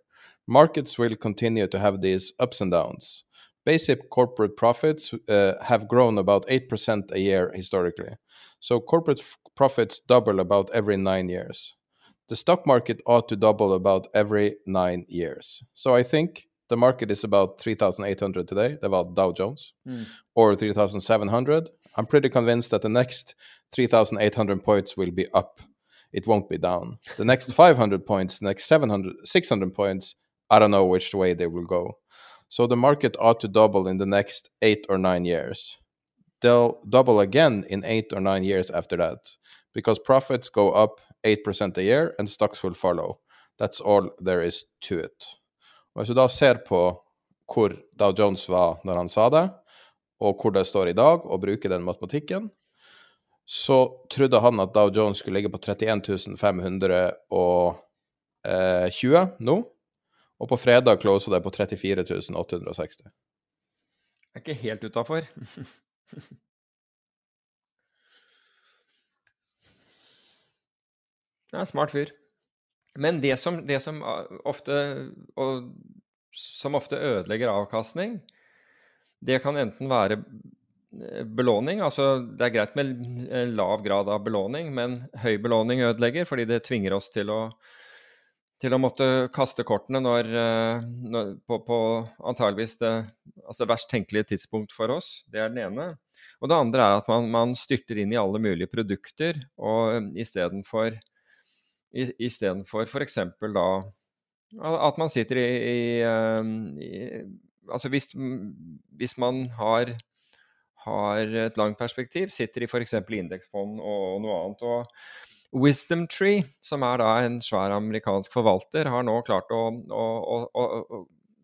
Markets will continue to have these ups and downs. Basic corporate profits uh, have grown about 8% a year historically. So corporate profits double about every nine years. The stock market ought to double about every nine years. So I think the market is about 3,800 today, about Dow Jones, mm. or 3,700. I'm pretty convinced that the next 3,800 points will be up. It won't be down. The next 500 points, the next 700, 600 points, I don't know which way they will go. So the market ought to double in the next eight or nine years. They'll double again in eight or nine years after that because profits go up 8% a year and stocks will follow. That's all there is to it. Hvis du da ser på hvor Dow Jones var når han sa det, og hvor det står i dag, og bruker den matematikken, så trodde han at Dow Jones skulle ligge på 31 520 nå. Og på fredag closa det på 34 860. Jeg er ikke helt utafor. Det er en smart fyr. Men det som, det som ofte og, som ofte ødelegger avkastning, det kan enten være eh, belåning, altså det er greit med lav grad av belåning, men høy belåning ødelegger fordi det tvinger oss til å, til å måtte kaste kortene når, eh, når, på, på antageligvis det altså verst tenkelige tidspunkt for oss. Det er den ene. Og det andre er at man, man styrter inn i alle mulige produkter og istedenfor istedenfor f.eks. da at man sitter i, i, ehm, i Altså hvis, hvis, man har, har et langt perspektiv, sitter i f.eks. indeksfond og, noe annet. og Wisdom Tree, som er da en svær amerikansk forvalter, har nå klart å, å, å, å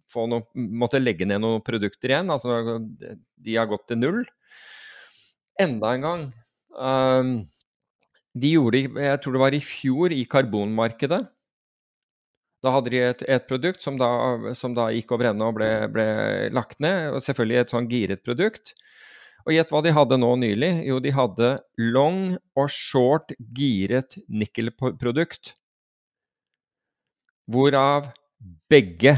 få noe, måtte legge ned noen produkter igjen. altså De har gått til null. Enda en gang. Um, de gjorde, jeg tror det var i fjor, i karbonmarkedet. Da hadde de et, et produkt som da, som da, gikk over ende og ble, ble, lagt ned. Selvfølgelig et sånn giret produkt. Og gjett hva de hadde nå nylig? Jo, de hadde long og short giret nikkelprodukt. Hvorav begge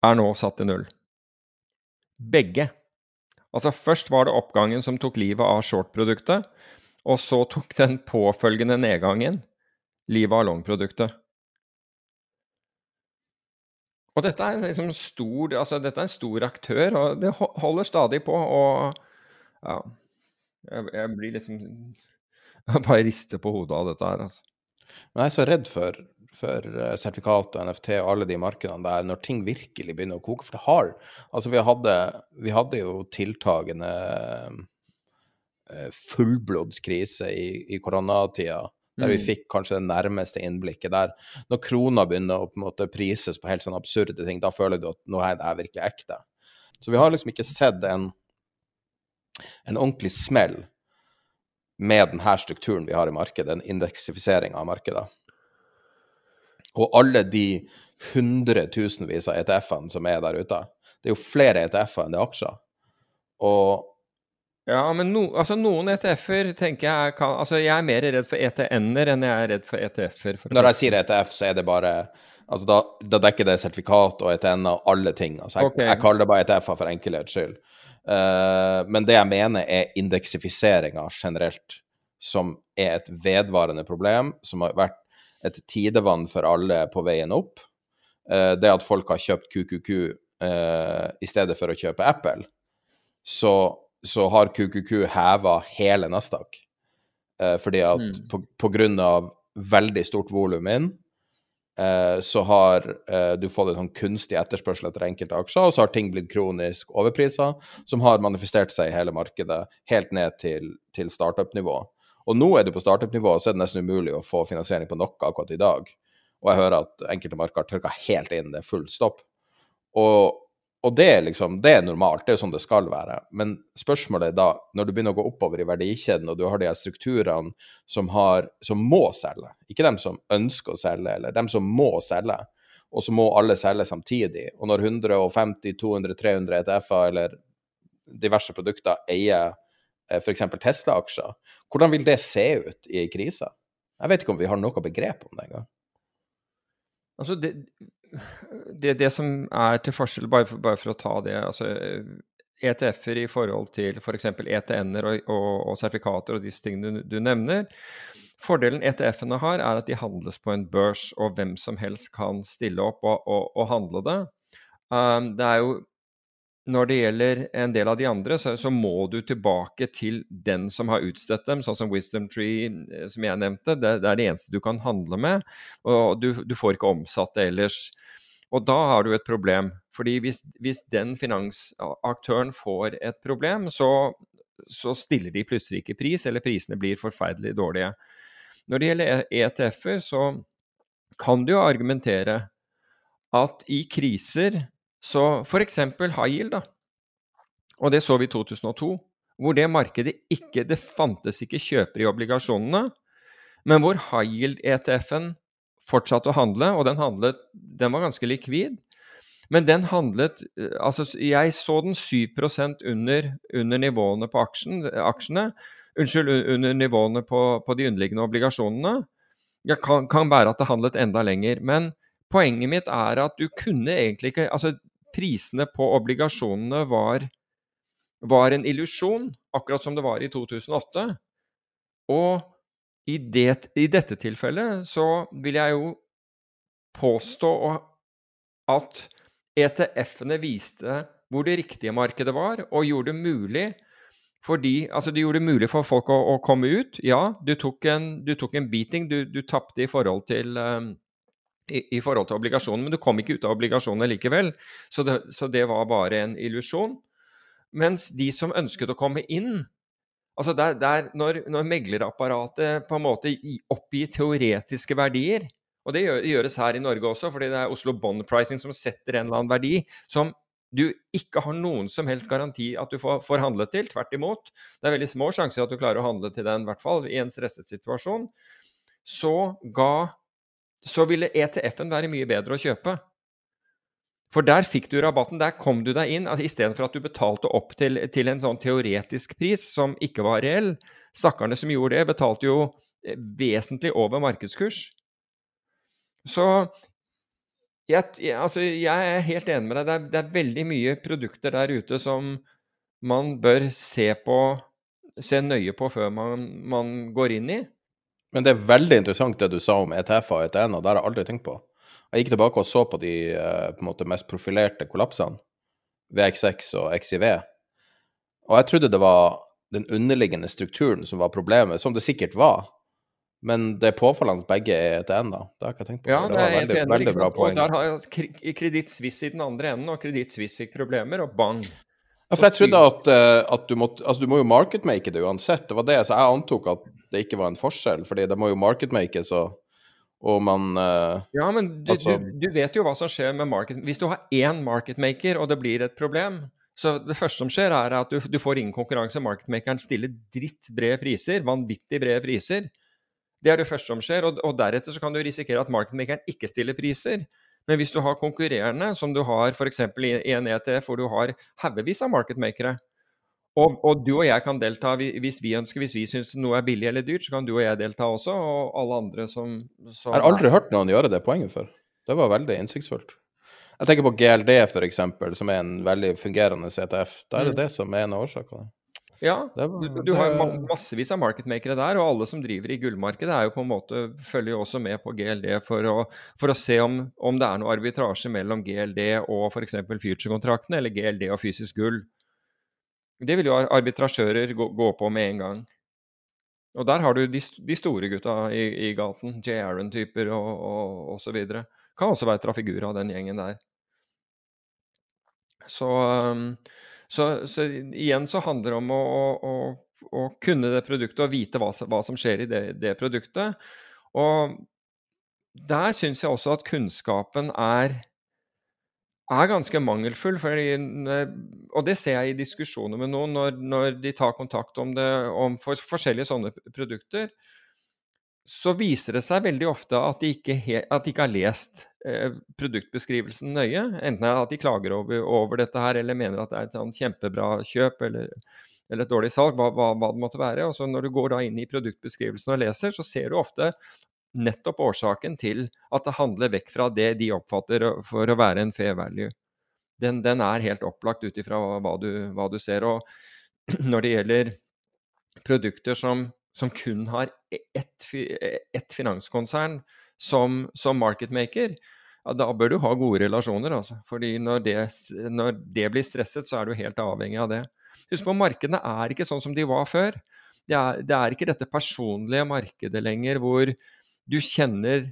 er nå satt til null. Begge. Altså først var det oppgangen som tok livet av short-produktet. Og så tok den påfølgende nedgangen livet av long-produktet. Og dette er, liksom stor, altså dette er en stor aktør, og det holder stadig på. Og ja Jeg, jeg blir liksom Jeg bare rister på hodet av dette her, altså. Men jeg er så redd for, for eh, sertifikat og NFT og alle de markedene der, når ting virkelig begynner å koke. For det har Altså, vi hadde, vi hadde jo tiltagende fullblodskrise i, i koronatida, der vi mm. fikk kanskje det nærmeste innblikket der. Når krona begynner å på en måte prises på helt sånne absurde ting, da føler du at nå er det virkelig ekte. Så vi har liksom ikke sett en, en ordentlig smell med denne strukturen vi har i markedet, en indeksifisering av markedet. Og alle de hundretusenvis av ETF-ene som er der ute. Det er jo flere ETF-er enn det er aksjer. Og ja, men no, altså noen ETF-er tenker jeg kan Altså, jeg er mer redd for ETN-er enn jeg er redd for ETF-er. Når jeg sier ETF, så er det bare Altså, da, da dekker det sertifikat og ETN og alle ting. Altså, jeg, okay. jeg kaller det bare ETF-er for enkelhets skyld. Uh, men det jeg mener, er indeksifiseringa generelt, som er et vedvarende problem, som har vært et tidevann for alle på veien opp. Uh, det at folk har kjøpt QQQ uh, eh, i stedet for å kjøpe Apple. Så så har QQQ heva hele Nasdaq. Eh, fordi at mm. på, på, grunn av veldig stort volum inn, eh, så har eh, du fått en sånn kunstig etterspørsel etter enkelte aksjer, og så har ting blitt kronisk overpriser, som har manifestert seg i hele markedet, helt ned til, til startup-nivå. Og nå er du på startup-nivå, så er det nesten umulig å få finansiering på noe akkurat i dag. og jeg hører at enkelte marker har tørka helt inn, det er full stopp. Og, og det, er liksom, det er normalt, det er sånn det skal være. Men spørsmålet er da, når du begynner å gå oppover i verdikjeden, og du har de her strukturene som, har, som må selge, ikke dem som ønsker å selge, eller dem som må selge, og så må alle selge samtidig. Og når 150, 200, 300 ETF-er eller diverse produkter eier eh, f.eks. Tesla-aksjer, hvordan vil det se ut i ei krise? Jeg vet ikke om vi har noe begrep om det engang. Altså det, det, det, som er til forskjell, bare for, bare for å ta det altså ETF-er i forhold til f.eks. For ETN-er og, og, og, sertifikater og disse tingene du, du nevner. Fordelen ETF-ene har, er at de handles på en børs, og hvem som helst kan stille opp og, og handle det. Um, det er jo når det gjelder en del av de andre, så, så, må du tilbake til den som har utstedt dem, sånn som Wisdom Tree, eh, som jeg nevnte. Det, det er det eneste du kan handle med, og du, du, får ikke omsatt det ellers. Og da har du et problem. fordi hvis, hvis den finansaktøren får et problem, så, så, stiller de plutselig ikke pris, eller prisene blir forferdelig dårlige. Når det gjelder ETF-er, så kan du jo argumentere at i kriser så f.eks. high yield, da. Og det så vi i 2002, hvor det markedet ikke Det fantes ikke kjøpere i obligasjonene, men hvor high yield-ETF-en fortsatte å handle, og den handlet Den var ganske likvid. Men den handlet Altså, jeg så den 7% under, under nivåene på aksjen, aksjene. Unnskyld, under nivåene på, på de underliggende obligasjonene. Det kan, kan være at det handlet enda lenger. Men poenget mitt er at du kunne egentlig ikke Altså, prisene på obligasjonene var, var en illusjon, akkurat som det var i 2008. Og i, det, i dette tilfellet så vil jeg jo påstå at ETF-ene viste hvor det riktige markedet var, og gjorde det mulig fordi, altså de gjorde det mulig for folk å, å komme ut. Ja, du tok en, du tok en beating, du, du tapte i forhold til um, i, i, forhold til obligasjonen, men du kom ikke ut av obligasjonene likevel. Så det, så det var bare en illusjon. Mens de som ønsket å komme inn altså der, der når, når, meglerapparatet på en måte oppgir teoretiske verdier, og det gjøres her i Norge også, fordi det er Oslo Bond Pricing som setter en eller annen verdi som du ikke har noen som helst garanti at du får, får handlet til. Tvert imot. Det er veldig små sjanser at du klarer å handle til den, i hvert fall i en stresset situasjon. Så ga så ville ETF-en være mye bedre å kjøpe. For der fikk du rabatten, der kom du deg inn, altså, istedenfor at du betalte opp til, til, en sånn teoretisk pris som ikke var reell. Stakkarene som gjorde det, betalte jo eh, vesentlig over markedskurs. Så jeg, altså, jeg er helt enig med deg. Det er, det er, veldig mye produkter der ute som man bør se, på, se nøye på før man, man går inn i. Men det er veldig interessant det du sa om ETF-er og ETN-er. det har jeg aldri tenkt på. Jeg gikk tilbake og så på de eh, på måte, mest profilerte kollapsene, VX6 og XIV, og jeg trodde det var den underliggende strukturen som var problemet, som det sikkert var. Men det er påfallende begge er ETN, da. Det har jeg ikke tenkt på. Ja, det, det er veldig, ETN, veldig bra poeng. Og der har Kreditt Suisse i den andre enden, og Kreditt Suisse fikk problemer, og bang. Ja, for jeg trodde at, uh, at du måtte Altså, du må jo marketmake det uansett. Det var det, så jeg antok at det ikke var en forskjell, fordi det må jo marketmakes og og man uh, Ja, men du, altså, du, du, vet jo hva som skjer med market... Hvis du har én marketmaker, og det blir et problem, så det første som skjer, er at du, du får ingen konkurranse. Marketmakeren stiller dritt brede priser, vanvittig brede priser. Det er det første som skjer, og, og deretter så kan du risikere at marketmakeren ikke stiller priser. Men hvis du har konkurrerende, som du har f.eks. i, i en ETF, hvor du har haugevis av marketmakere, og, og, du og jeg kan delta hvis vi ønsker, hvis vi syns noe er billig eller dyrt, så kan du og jeg delta også, og alle andre som, som Jeg har aldri hørt noen gjøre det poenget før. Det var veldig innsiktsfullt. Jeg tenker på GLD f.eks., som er en veldig fungerende CTF. Da er det mm. det som er en av årsakene. Ja, var, du, har massevis av marketmakere der, og alle som driver i gullmarkedet er jo på en måte, følger jo også med på GLD for å, for å se om, om, det er noe arbitrasje mellom GLD og f.eks. future-kontraktene, eller GLD og fysisk gull. Det vil jo arbitrasjører gå, gå, på med en gang. Og der har du de, de store gutta i, i gaten, J. Aaron-typer og, og, og, så videre. Kan også være trafigurer av den gjengen der. Så, um, så, så, igjen så handler det om å, å, å, kunne det produktet og vite hva, hva som skjer i det, det produktet. Og der syns jeg også at kunnskapen er er ganske mangelfull. Fordi, og det ser jeg i diskusjoner med noen når, når de tar kontakt om det om for, forskjellige sånne produkter. Så viser det seg veldig ofte at de ikke, at de ikke har lest eh, produktbeskrivelsen nøye. Enten at de klager over, over, dette her, eller mener at det er et sånn kjempebra kjøp eller, eller, et dårlig salg, hva, hva, hva, det måtte være. Og så Når du går da inn i produktbeskrivelsen og leser, så ser du ofte nettopp årsaken til at det handler vekk fra det de oppfatter for å være en fair value. Den, den er helt opplagt ut ifra hva, hva, du ser. Og når det gjelder produkter som, som kun har ett, ett finanskonsern som, som marketmaker, ja, da bør du ha gode relasjoner. Altså. Fordi når det, når det, blir stresset, så er du helt avhengig av det. Husk på, markedene er ikke sånn som de var før. Det er, det er ikke dette personlige markedet lenger hvor du kjenner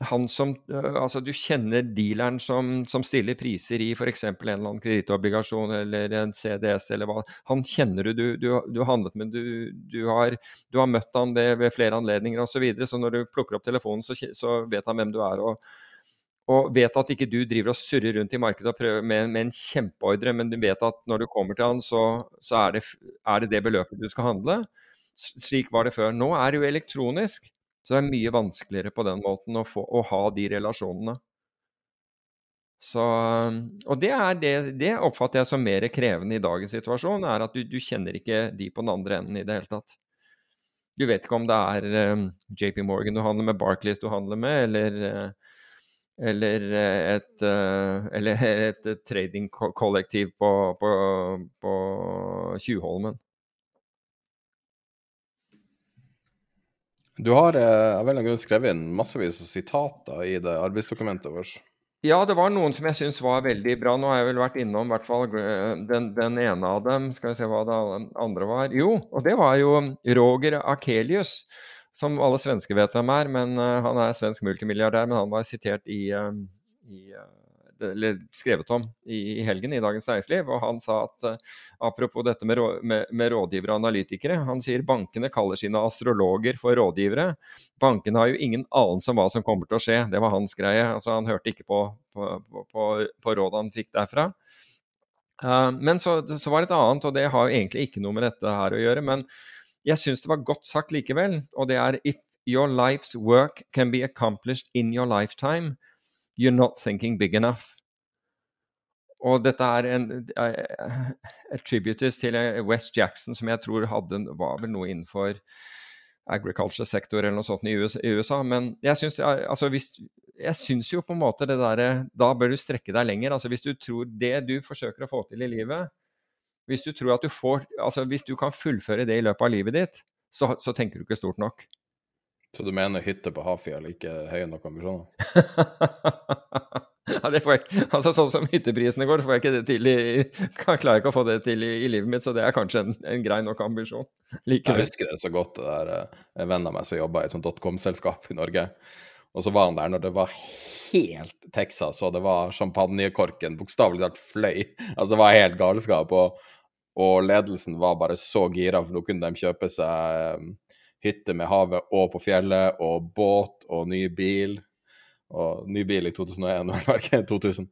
han som Altså, du kjenner dealeren som, som stiller priser i f.eks. en eller annen kredittobligasjon eller en CDS eller hva. Han kjenner du, du, du, du har handlet med, du, du, har, du har møtt han ved, ved flere anledninger osv. Så, videre, så når du plukker opp telefonen, så, så, vet han hvem du er. og og vet at ikke du driver og surrer rundt i markedet og prøver med, med en kjempeordre, men du vet at når du kommer til han, så, så er, det, er, det, det beløpet du skal handle. Slik var det før. Nå er det jo elektronisk. Så det er mye vanskeligere på den måten å, få, å ha de relasjonene. Så, og det, det, det, oppfatter jeg som mer krevende i dagens situasjon, er at du, du, kjenner ikke de på den andre enden i det hele tatt. Du vet ikke om det er um, JP Morgan du handler med, Barclays du handler med, eller, uh, eller et, uh, eller et tradingkollektiv på, på, på Tjuvholmen. Du har eh, av en grunn skrevet inn massevis av sitater i det arbeidsdokumentet vårt. Ja, det var noen som jeg syns var veldig bra. Nå har jeg vel vært innom hvert fall eh, den, den, ene av dem. Skal vi se hva det andre var. Jo, og det var jo Roger Akelius. Som alle svensker vet hvem er, men uh, han er svensk multimilliardær. Men han var sitert i, uh, i eller skrevet om i, helgen i Dagens Næringsliv. og Han sa at uh, apropos dette med, med, med, rådgivere og analytikere Han sier bankene kaller sine astrologer for rådgivere. Bankene har jo ingen anelse om hva som kommer til å skje. Det var hans greie. altså Han hørte ikke på, på, på, på rådet han fikk derfra. Uh, men så, så, var det et annet, og det har jo egentlig ikke noe med dette her å gjøre. Men jeg syns det var godt sagt likevel, og det er if your life's work can be accomplished in your lifetime, You're not thinking big enough. Og dette er en attributes til West Jackson, som jeg tror hadde, var vel noe innenfor agriculture-sektor eller noe sånt i USA. Men jeg syns, altså jo på en måte det derre Da bør du strekke deg lenger. Altså hvis du tror det du forsøker å få til i livet Hvis du tror at du får Altså hvis du kan fullføre det i løpet av livet ditt, så, så tenker du ikke stort nok. Så du mener hytte på Hafjell, ikke høye nok ambisjoner? ja, det får jeg Altså Sånn som hytteprisene går, får jeg ikke det til i, klarer jeg ikke å få det til i, i livet mitt, så det er kanskje en, en grei nok ambisjon. Likevel. Jeg husker det så godt, det der eh, en venn av meg som jobba i et sånt dotcom-selskap i Norge. Og så var han der når det var helt Texas, og det var champagnekorken bokstavelig talt fløy. Altså det var helt galskap. Og, og ledelsen var bare så gira, for nå kunne de kjøpe seg eh, hytte med havet og på fjellet, og båt og ny bil. Og ny bil i 2001, eller 2000.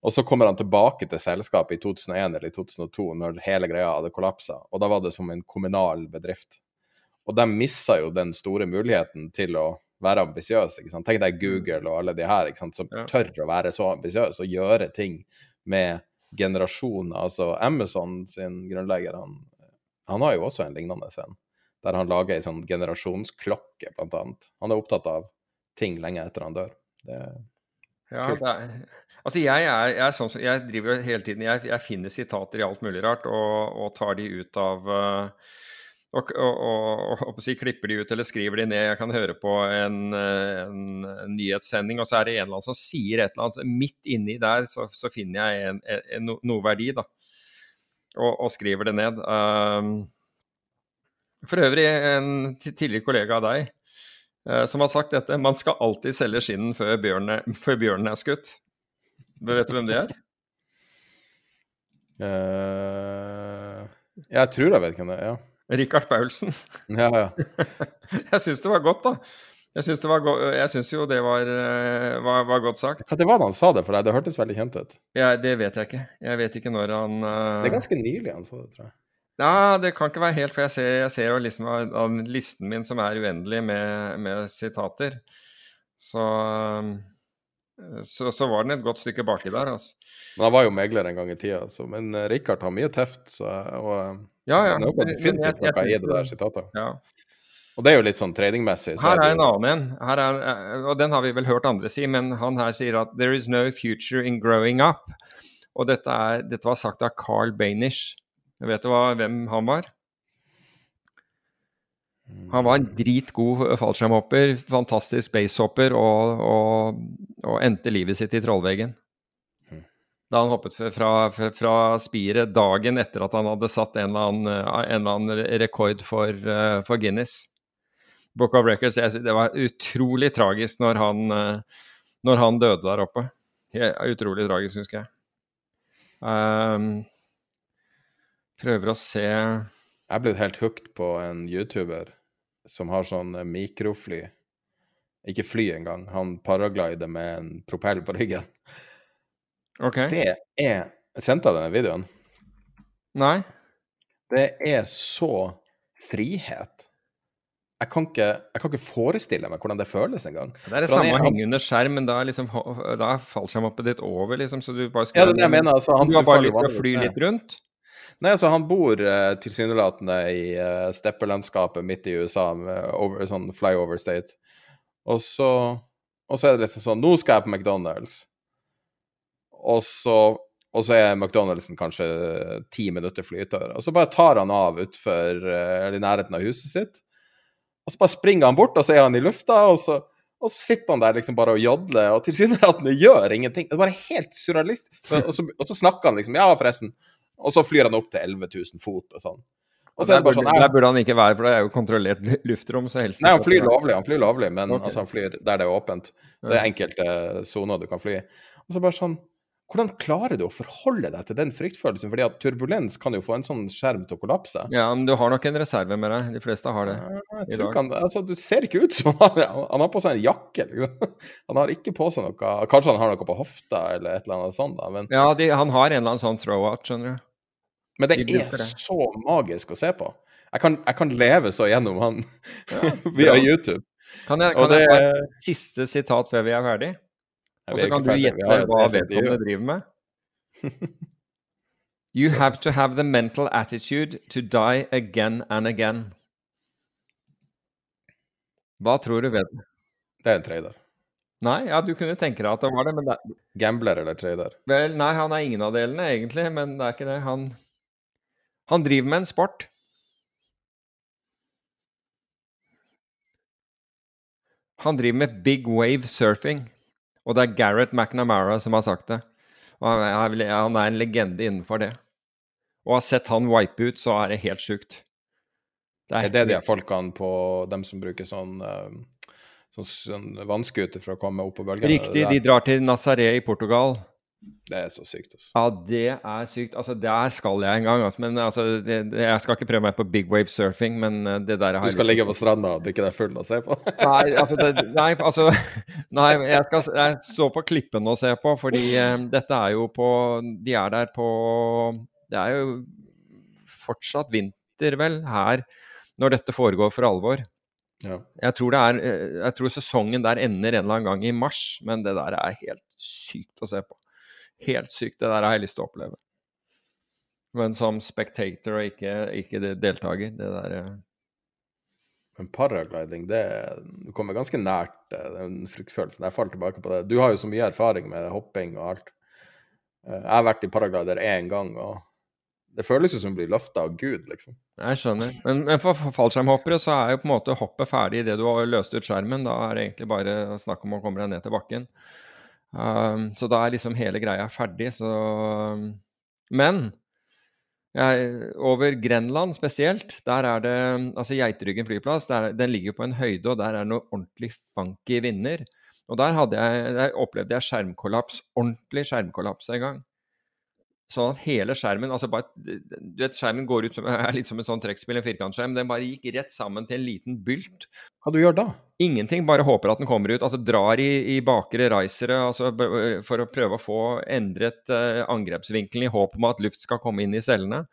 Og så kommer han tilbake til selskapet i 2001 eller 2002, når hele greia hadde kollapsa. Og da var det som en kommunal bedrift. Og de missa jo den store muligheten til å være ambisiøse. Tenk deg Google og alle de her som ja. tør å være så ambisiøse og gjøre ting med generasjoner. Altså Amazon sin grunnlegger, han, han har jo også en lignende scene der han lager ei sånn generasjonsklokke, blant annet. Han er opptatt av ting lenge etter han dør. Det er ja, er, altså jeg, er, jeg, er sånn, jeg driver hele tiden Jeg, jeg finner sitater i alt mulig rart og, og tar de ut av og, og, og, og si, klipper de ut eller skriver de ned. Jeg kan høre på en, en, en, nyhetssending, og så er det en eller annen som sier et eller annet. Midt inni der så, så finner jeg en, noe verdi, da. Og, skriver det ned. Um, for øvrig en tidligere kollega av deg eh, som har sagt dette. Man skal alltid selge skinnen før bjørnen, før bjørnen er skutt. Vet du hvem det er? Uh, jeg tror jeg vet hvem det er, ja. Richard Paulsen. Ja, ja. jeg syns det var godt, da. Jeg syns, det var go jeg syns jo det var, eh, var, var godt sagt. Det var da han sa det for deg? Det hørtes veldig kjent ut. Ja, det vet jeg ikke. Jeg vet ikke når han uh... Det er ganske nylig han sa det, tror jeg. Ja, det kan ikke være helt, for jeg ser, jeg ser jo liksom av, listen min som er uendelig med, med sitater. Så, så, så var den et godt stykke baki der, altså. Men han var jo megler en gang i tida, så, men uh, Rikard har mye teft, så og, Ja, ja. Det er jo definitivt noe i det der sitatet. Ja. Og det er jo litt sånn tradingmessig. Så Her er en annen en, er, og den har vi vel hørt andre si, men han her sier at 'there is no future in growing up'. Og dette, er, dette var sagt av Carl Banish. Vet du hva, hvem han var? Han var en dritgod fallskjermhopper, fantastisk basehopper, og, og, og endte livet sitt i trollveggen. Da han hoppet fra, fra, fra spiret dagen etter at han hadde satt en eller annen, en eller annen rekord for, uh, for, Guinness. Book of Records. Jeg, det var utrolig tragisk når han, uh, når han døde der oppe. Utrolig tragisk, husker jeg. Um, prøver å se Jeg blitt helt hooked på en YouTuber som har sånn mikrofly. Ikke fly engang. Han paraglider med en propell på ryggen. Okay. Det er Sendte jeg denne videoen? Nei. Det er så frihet. Jeg kan, ikke, jeg kan ikke forestille meg hvordan det føles engang. Det er det For samme å henge under skjerm, men da er, liksom, da er fallskjermhoppet ditt over, liksom, så du bare skal Ja, det er det jeg mener. Altså, han, Du har bare lyst til å fly litt rundt? Nei, altså han bor uh, tilsynelatende i uh, steppelandskapet midt i USA, med over, sånn flyover state. Og så, og så er det liksom sånn Nå skal jeg på McDonald's. Og så, og så er McDonald'sen kanskje ti minutter flytur. Og så bare tar han av utfor uh, i nærheten av huset sitt. Og så bare springer han bort, og så er han i lufta, og så, og så sitter han der liksom bare og jodler, og tilsynelatende gjør ingenting. Det er bare helt surrealist. Og så, og så snakker han liksom Ja, forresten. Og så flyr han opp til 11 000 fot og sånn. Og så er Der det bare burde, sånn der burde han ikke være, for det er jo kontrollert luftrom. så helst Nei, han flyr lovlig, han flyr lovlig, men okay. altså, han flyr der det er åpent. Det er enkelte soner du kan fly i. Og så bare sånn Hvordan klarer du å forholde deg til den fryktfølelsen? Fordi at turbulens kan jo få en sånn skjerm til å kollapse. Ja, men du har nok en reserve med deg. De fleste har det. Jeg tror han, altså, du ser ikke ut som han har, han har på seg en jakke. Liksom. Han har ikke på seg noe Kanskje han har noe på hofta eller et eller annet sånt, da, men, Ja, de, han har en eller annen sånn throw-out, skjønner du. Men det er det. så magisk å se på. Jeg kan, jeg kan leve så gjennom han via. YouTube. Kan jeg, kan det, jeg ta et siste sitat før vi er ferdig? Og så kan du gjette hva vedkommende driver med. You have to have the mental attitude to die again and again. Hva tror du ved det? Det er en trader. Nei, ja, du kunne tenke deg at det var det, men det, Gambler eller trader. Vel, nei, han er ingen av delene, egentlig, men det er ikke det. Han, han driver med en sport. Han driver med big wave surfing, og det er Gareth McNamara som har sagt det. Og han er, er en legende innenfor det. Og har sett han wipe ut, så er det helt sjukt. Er det de folkene på dem som bruker sånn, eh, sånn, sånn vannskuter for å komme opp på bølgene? Riktig, de drar til Nazaré i Portugal. Det er så sykt. Altså. Ja, det er sykt. Altså, der skal jeg en gang. Altså. Men altså, det, jeg skal ikke prøve meg på big wave surfing, men eh, det der har Du skal ligge på stranda og drikke deg full og se på? Nei, altså, det, nei, altså Nei, jeg skal jeg stå på klippen og se på, fordi eh, dette er jo på De er der på Det er jo fortsatt vinter, vel, her når dette foregår for alvor. Ja. Jeg tror, det er, eh, jeg tror sesongen der ender en eller annen gang i mars, men det der er helt sykt å se på. Helt sykt. Det der har jeg lyst til å oppleve. Men som spectator og ikke, ikke deltaker. Det der eh, Men paragliding, det Du kommer ganske nært eh, den fryktfølelsen. Jeg faller tilbake på det. Du har jo så mye erfaring med hopping og alt. Eh, Jeg har vært i paraglider én gang, og det føles jo som å bli løfta av Gud, liksom. Jeg skjønner. Men, men for for fallskjermhoppere så er jo på en måte hoppet ferdig idet du har løst ut skjermen. Da er det egentlig bare snakk om å komme deg ned til bakken. Um, så da er liksom hele greia ferdig, så Men jeg, over Grenland spesielt, der er det Altså Geiteryggen flyplass, der, den ligger på en høyde, og der er det noe ordentlig funky vinder. Og der, jeg, der opplevde jeg skjermkollaps, ordentlig skjermkollaps en gang. Sånn at hele skjermen altså bare, du vet, Skjermen går ut som, er litt som en sånn trekkspill, en firkantskjerm. Den bare gikk rett sammen til en liten bylt. Hva du gjør da? Ingenting, bare håper at den kommer ut. Altså drar i, i bakre risere altså, for å prøve å få endret uh, angrepsvinkelen i håp om at luft skal komme inn i cellene.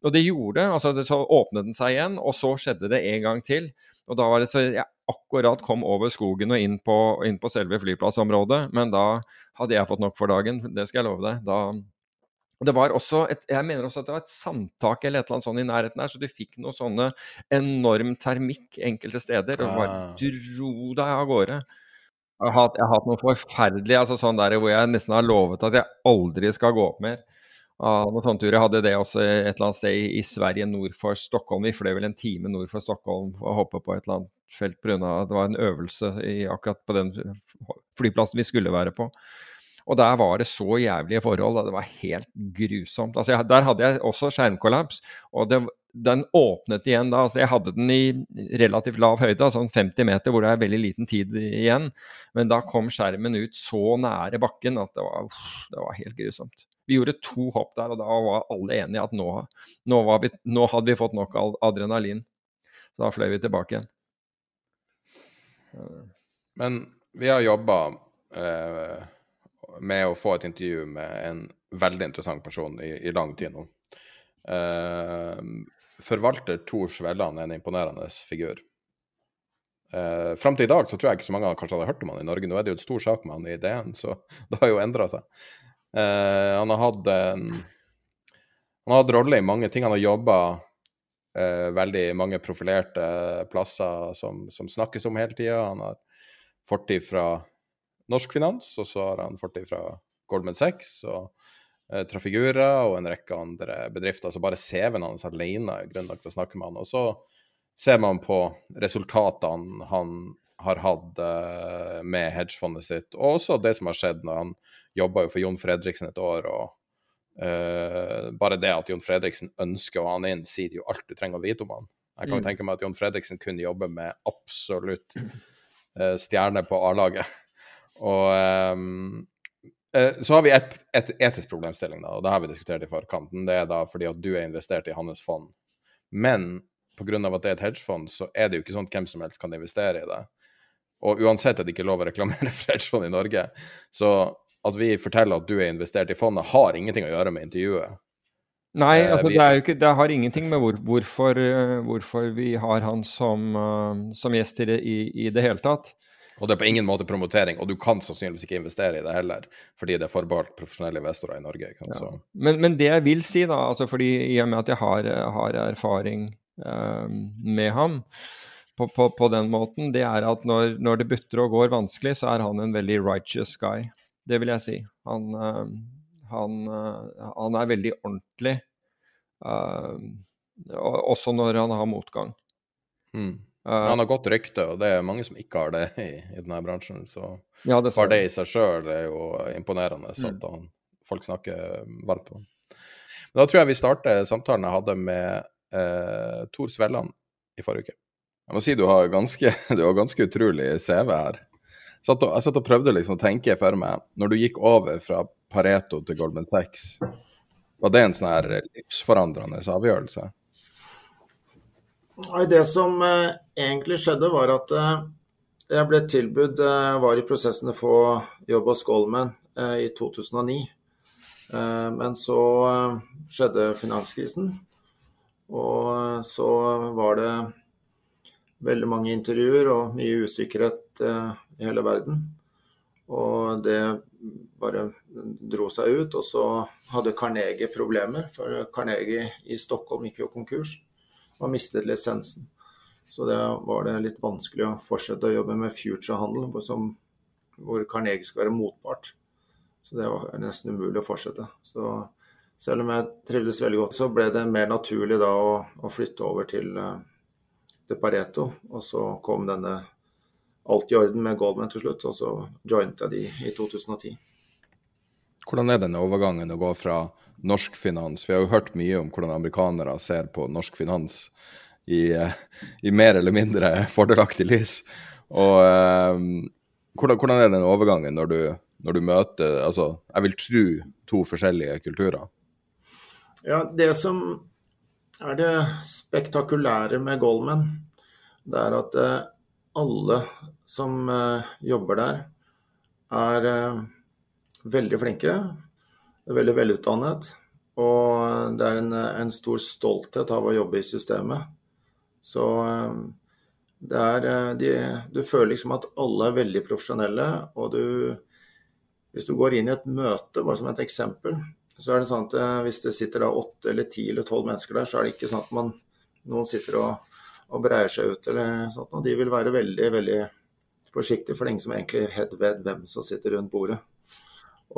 Og det gjorde altså det, Så åpnet den seg igjen, og så skjedde det en gang til. Og da var det så jeg akkurat kom over skogen og inn på, inn på selve flyplassområdet. Men da hadde jeg fått nok for dagen, det skal jeg love deg. Da og det var også et, Jeg mener også at det var et sandtak eller et eller annet sånt i nærheten her, så du fikk noe sånne enorm termikk enkelte steder. Og bare ah. dro deg av gårde. Jeg har, hatt, jeg har hatt noe forferdelig altså sånn der hvor jeg nesten har lovet at jeg aldri skal gå opp mer noen sånne turer. Jeg hadde det også et eller annet sted i, i Sverige nord for Stockholm. Vi fløy vel en time nord for Stockholm å hoppe på et eller annet felt pga. det var en øvelse i, akkurat på den flyplassen vi skulle være på. Og der var det så jævlige forhold. Det var helt grusomt. Altså, jeg, der hadde jeg også skjermkollaps. og det, den åpnet igjen da. altså Jeg hadde den i relativt lav høyde, sånn 50 meter, hvor det er veldig liten tid igjen. Men da kom skjermen ut så nære bakken at det var, det var helt grusomt. Vi gjorde to hopp der, og da var alle enige at nå, nå, vi, nå hadde vi fått nok adrenalin. Så da fløy vi tilbake igjen. Men vi har jobba eh, med å få et intervju med en veldig interessant person i, i lang tid nå. Uh, forvalter Tor Svelland en imponerende figur. Uh, Fram til i dag så tror jeg ikke så mange kanskje hadde hørt om han i Norge. Nå er det jo et stor sak med han i DN, så det har jo endra seg. Uh, han har hatt en Han har hatt rolle i mange ting. Han har jobba uh, veldig mange profilerte plasser som, som snakkes om hele tida. Han har fortid fra Norsk Finans, og så har han fortid fra Goldman Sachs og eh, Trafigura og en rekke andre bedrifter. Så bare CV-en hans alene er grunn nok til å snakke med han. Og så ser man på resultatene han har hatt eh, med hedgefondet sitt, og også det som har skjedd når han jobba for Jon Fredriksen et år. og uh, Bare det at Jon Fredriksen ønsker å ha han inn, sier jo alt du trenger å vite om han. Jeg kan mm. tenke meg at Jon Fredriksen kunne jobbe med absolutt uh, stjerne på A-laget. Og um, så har vi et, et etisk problemstilling, da, og det har vi diskutert i forkanten. Det er da fordi at du er investert i hans fond. Men pga. at det er et hedgefond, så er det jo ikke sånn at hvem som helst kan investere i det. Og uansett at det ikke er lov å reklamere for hedgefond i Norge, så at vi forteller at du er investert i fondet, har ingenting å gjøre med intervjuet. Nei, eh, altså, det, ikke, det, har ingenting med hvor, hvorfor, eh, hvorfor, vi har han som, som gjest i det, i, i det, hele tatt. Og det er på ingen måte promotering, og du kan sannsynligvis ikke investere i det heller, fordi det er forbeholdt profesjonelle investorer i Norge. Ja. Men, men, det jeg vil si, da, altså fordi i og med at jeg har, har erfaring eh, med ham, på, på, på, den måten, det er at når, når, det butter og går vanskelig, så er han en veldig righteous guy. Det vil jeg si. Han, eh, han, eh, han er veldig ordentlig, uh, også når han har motgang. Mm. Han har godt rykte, og det er mange som ikke har det i, i denne bransjen. Så ja, det bare det i seg sjøl er jo imponerende, så mm. at han, folk snakker varmt på ham. Da tror jeg vi starter samtalen jeg hadde med Tor Svelland i forrige uke. Jeg må si du har ganske, du har ganske utrolig CV her. Jeg satt, og, jeg satt og prøvde liksom å tenke for meg, når du gikk over fra Pareto til Goldman Sachs, var det en sånn her livsforandrende avgjørelse? Nei, Det som eh, egentlig skjedde, var at eh, jeg ble tilbudt Jeg Var i prosessen å få jobb hos Goldman eh, i 2009. Eh, men så eh, skjedde finanskrisen. Og så var det veldig mange intervjuer og mye usikkerhet eh, i hele verden. Og det bare dro seg ut. Og så hadde Carnegie problemer, for Carnegie i Stockholm gikk jo konkurs og mistet lisensen. Så det var det litt vanskelig å fortsette å jobbe med future-handel, hvor, hvor Carnegie skal være motpart. Så det var nesten umulig å fortsette. Så selv om jeg trivdes veldig godt, så ble det mer naturlig da å, å flytte over til uh, til Pareto. Og så kom denne Alt i orden med Goldman til slutt, og så jointa de i 2010. Hvordan er denne overgangen å gå fra norsk finans Vi har jo hørt mye om hvordan amerikanere ser på norsk finans i, i mer eller mindre fordelaktig lys. Og um, hvordan, hvordan, er den overgangen når du, når du møter altså, Jeg vil tro to forskjellige kulturer? Ja, det som er det spektakulære med Goldman, det er at eh, alle som eh, jobber der, er eh, veldig flinke, veldig velutdannet. Og det er en, en stor stolthet av å jobbe i systemet. Så det er de, Du føler liksom at alle er veldig profesjonelle, og du Hvis du går inn i et møte, bare som et eksempel, så er det sånn at hvis det sitter da åtte eller ti eller tolv mennesker der, så er det ikke sånn at man, noen sitter og, og breier seg ut eller sånt. Og de vil være veldig, veldig forsiktige, for det er ingen som egentlig helt vet hvem som sitter rundt bordet.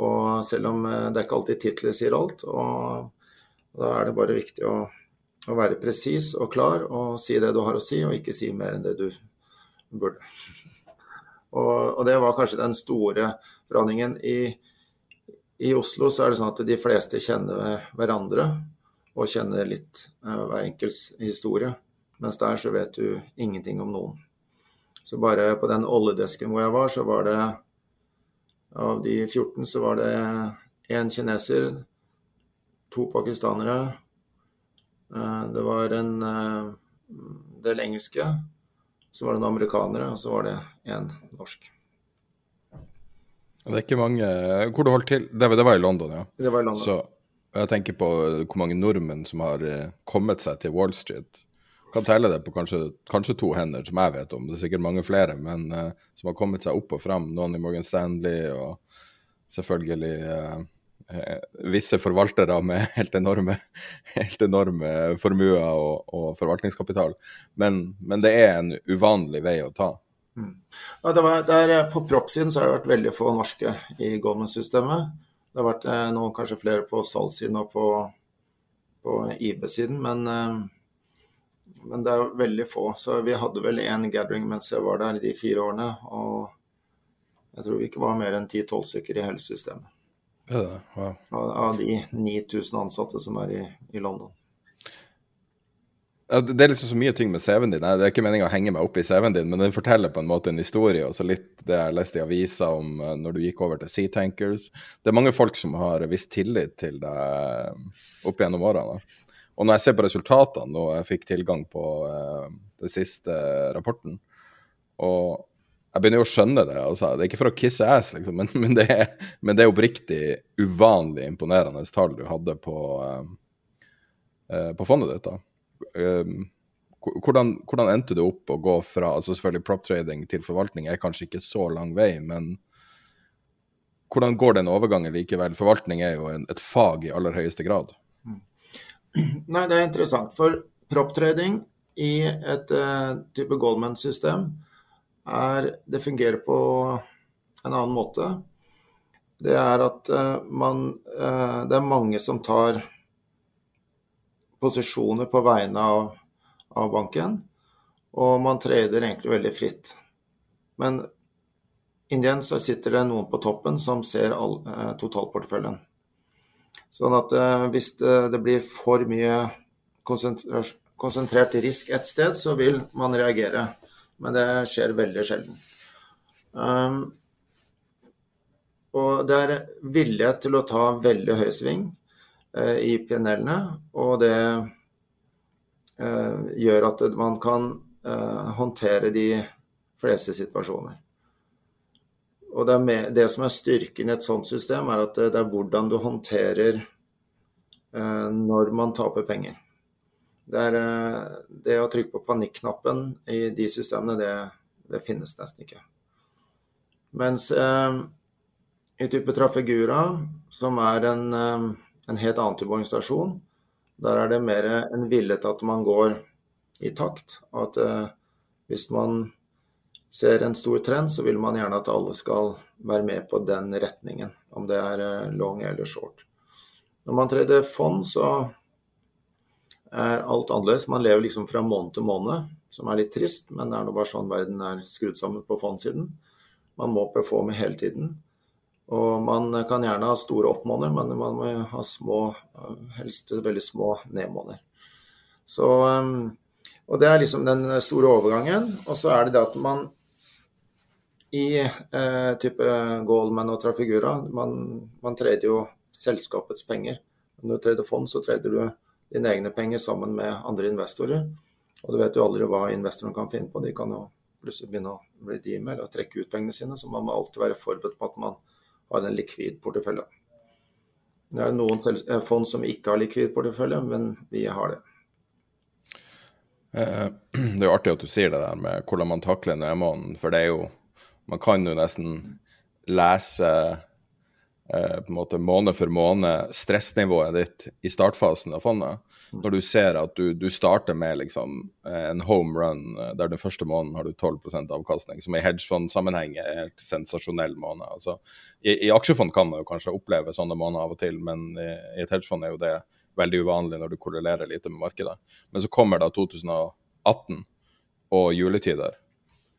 Og selv om eh, det er ikke alltid titler sier alt, og da er det bare viktig å, å være presis og klar og si det du har å si, og ikke si mer enn det du burde. og, og, det var kanskje den store forandringen. I, I, Oslo så er det sånn at de fleste kjenner hverandre og kjenner litt uh, hver enkels historie. Mens der så vet du ingenting om noen. Så bare på den oljedesken hvor jeg var, så var det av de 14 så var det én kineser, to pakistanere. Eh, det var en eh, del engelske, så var det noen amerikanere, og så var det én norsk. Det er ikke mange Hvor du holdt til? Det var, det var i London, ja. Det var i London. Så jeg tenker på hvor mange nordmenn som har eh, kommet seg til Wall Street kan telle det på kanskje, kanskje, to hender, som jeg vet om. Det er sikkert mange flere, men uh, som har kommet seg opp og fram. Noen i Morgan Stanley og selvfølgelig uh, visse forvaltere med helt enorme, helt enorme formuer og, og forvaltningskapital. Men, men, det er en uvanlig vei å ta. Mm. Ja, var, der, på propp-siden så har det vært veldig få norske i Goldman-systemet. Det har vært eh, noen kanskje flere på salgssiden og på, på IB-siden, men eh, men det er veldig få. Så vi hadde vel én gathering mens jeg var der de fire årene. Og jeg tror vi ikke var mer enn 10-12 stykker i helsesystemet. Wow. Av de 9000 ansatte som er i, i London. Det er liksom så mye ting med CV-en din. Det er ikke meninga å henge meg opp i CV-en din, men den forteller på en måte en historie. Og så litt det jeg leste i avisa om uh, når du gikk over til Sea Tankers. Det er mange folk som har vist tillit til deg opp gjennom årene. Og når jeg ser på resultatene, nå, jeg fikk tilgang på uh, den siste rapporten og jeg begynner jo å skjønne det. Altså. Det er ikke for å kisse ass, liksom, men, men, det er, men det er oppriktig uvanlig imponerende tall du hadde på, uh, på fondet ditt. da. Um, hvordan, hvordan, endte du opp å gå fra altså selvfølgelig prop trading til forvaltning er kanskje ikke så lang vei, men hvordan går den overgangen likevel? Forvaltning er jo en, et fag i aller høyeste grad. Nei, det er interessant. For propptrading i et uh, type Goldman-system Det fungerer på en annen måte. Det er at uh, man uh, Det er mange som tar posisjoner på vegne av, av banken, og man trader egentlig veldig fritt. Men i så sitter det noen på toppen som ser all, totalporteføljen. Sånn at eh, hvis det, det, blir for mye konsentrert risk et sted, så vil man reagere. Men det skjer veldig sjelden. Um, og det er vilje til å ta veldig høy sving eh, i PNL-ene, og det eh, gjør at man kan eh, håndtere de fleste situasjoner. Og det, med, det, som er styrken i et sånt system, er at det, det er hvordan du håndterer eh, når man taper penger. Det, er, eh, det å trykke på panikknappen i de systemene, det, det finnes nesten ikke. Mens eh, i type Trafigura, som er en, eh, en helt annen type organisasjon, der er det mer en vilje til at man går i takt. At eh, hvis man ser en stor trend, så vil man gjerne at alle skal være med på den retningen. Om det er eh, long eller short. Når man trader fond, så er alt annerledes. Man lever liksom fra måned til måned, som er litt trist, men det er nå bare sånn verden er skrudd sammen på fondsiden. Man må performe hele tiden. Og man kan gjerne ha store oppmåneder, men man må ha små, helst veldig små nedmåneder. Så, eh, og det er liksom den store overgangen. Og så er det det at man i eh, type Goldman og Trafigura. Man, man trader jo selskapets penger. Når du trader fond, så trader du dine egne penger sammen med andre investorer. Og du vet jo aldri hva investorene kan finne på. De kan jo plutselig begynne å bli de eller trekke ut pengene sine. Så man må alltid være forberedt på at man har en likvid portefølje. Det er noen eh, fond som ikke har likvid portefølje, men vi har det. Eh, det er jo artig at du sier det der med hvordan man takler nedmånen, for det er jo Man kan jo nesten lese eh, på en måte måned for måned stressnivået ditt i startfasen av fondet. Når du ser at du, du starter med liksom en home run der den første måneden har du 12% avkastning, som i hedgefondsammenheng er en helt sensasjonell måned. Altså, i, i, aksjefond kan man jo kanskje oppleve sånne måneder av og til, men i, i et hedgefond er jo det veldig uvanlig når du korrelerer lite med markedet. Men så kommer da 2018 og juletider.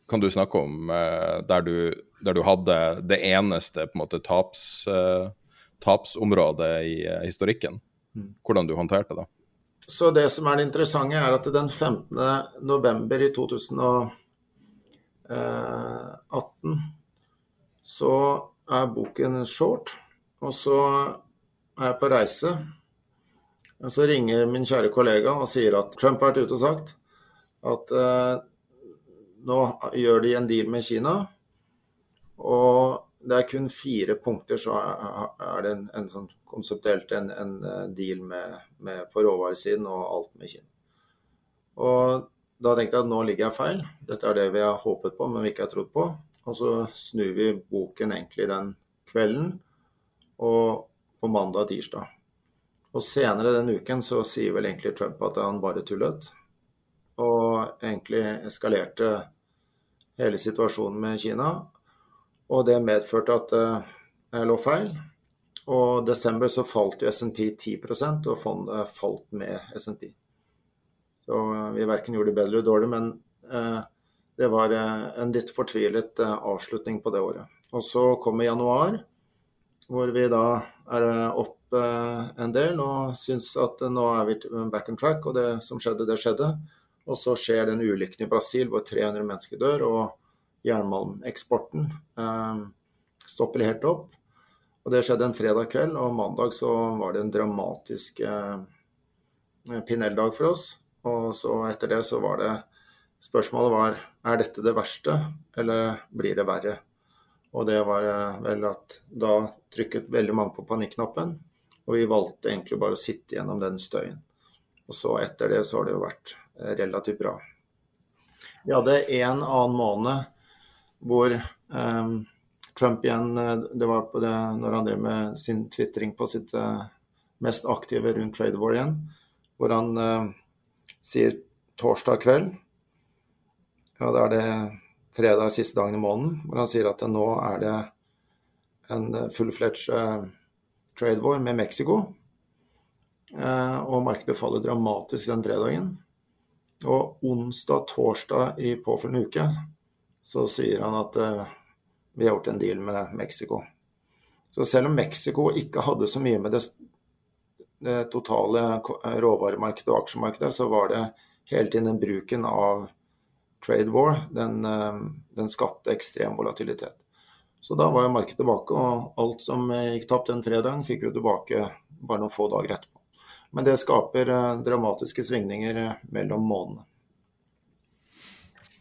Kan du snakke om eh, der, du, der, du, hadde det eneste på en måte taps, eh, tapsområdet i eh, historikken? Mm. Hvordan du håndterte det? Så det som er det interessante, er at den 15. november i 2018 så er boken short, og så er jeg på reise. Og så ringer min kjære kollega og sier at Trump har vært ute og sagt at nå gjør de en deal med Kina. Og det er kun fire punkter, så er det en, en sånn konseptuelt en, en eh, deal med, med på råvaresiden og alt med Kina. Og da tenkte jeg at nå ligger jeg feil. Dette er det vi har håpet på, men vi ikke har trodd på. Og så snur vi boken egentlig den kvelden og på mandag og tirsdag. Og senere den uken så sier vel egentlig Trump at han bare tullet. Og egentlig eskalerte hele situasjonen med Kina. Og det medførte at det jeg lå feil. Og i desember så falt jo SMP 10% og fondet falt med SMP. Så eh, vi verken gjorde det bedre eller dårlig, men eh, det var en litt fortvilet avslutning på det året. Og så kommer januar, hvor vi da er opp en del og syns at nå er vi back on track, og det som skjedde, det skjedde. Og så skjer den ulykken i Brasil hvor 300 mennesker dør. og jernmalmeksporten eh, stopper helt opp. Og Det skjedde en fredag kveld, og mandag så var det en dramatisk eh, Pinell-dag for oss. Og så etter det så var det Spørsmålet var er dette det verste, eller blir det verre? Og det var eh, vel at da trykket veldig mange på panikknappen. Og vi valgte egentlig bare å sitte gjennom den støyen. Og så etter det så har det jo vært relativt bra. Vi hadde en annen måned hvor um, Trump igjen eh, Det var på det når han drev med sin tvitring på sitt uh, mest aktive rundt trade war igjen, hvor han uh, sier torsdag kveld Ja, da er det fredag siste dagen i måneden, hvor han sier at nå er det en full-fledged uh, trade war med Mexico. og markedet faller dramatisk den fredagen. Og onsdag-torsdag i påfølgende uke så sier han at uh, vi har gjort en deal med Mexico. Så selv om Mexico ikke hadde så mye med det, det totale råvaremarkedet og aksjemarkedet, så var det hele tiden den bruken av trade war, den, uh, den skapte ekstrem volatilitet. Så da var jo markedet tilbake, og alt som gikk tapt den fredagen, fikk vi tilbake bare noen få dager etterpå. Men det skaper uh, dramatiske svingninger mellom månedene.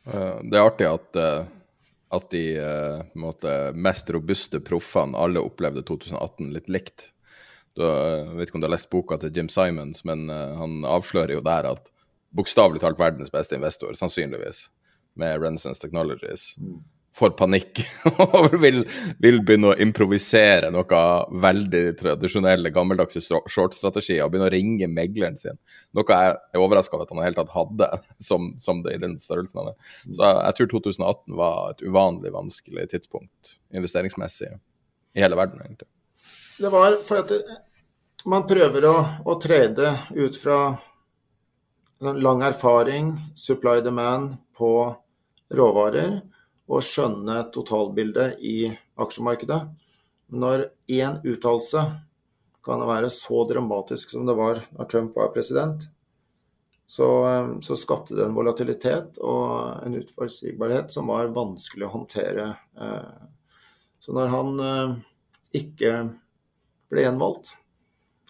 Eh, det er artig at, eh, at de eh, måte, mest robuste proffene alle opplevde 2018 litt likt. Du, jeg vet ikke om du har lest boka til Jim Simons, men han avslører jo der at bokstavelig talt verdens beste investor, sannsynligvis, med Renaissance Technologies, mm får panikk og vil, vil, begynne å improvisere noe veldig tradisjonelle, gammeldagse short-strategier og begynne å ringe megleren sin. Noe jeg er overraska over at han i hele tatt hadde, som, som, det i den størrelsen han er. Så jeg tror 2018 var et uvanlig vanskelig tidspunkt investeringsmessig i hele verden, egentlig. Det var fordi at man prøver å, å trade ut fra lang erfaring, supply demand, på råvarer å skjønne totalbildet i aksjemarkedet. Når én uttalelse kan være så dramatisk som det var når Trump var president, så, eh, så skapte det en volatilitet og en utforutsigbarhet som var vanskelig å håndtere. Eh. Så når han eh, ikke ble gjenvalgt,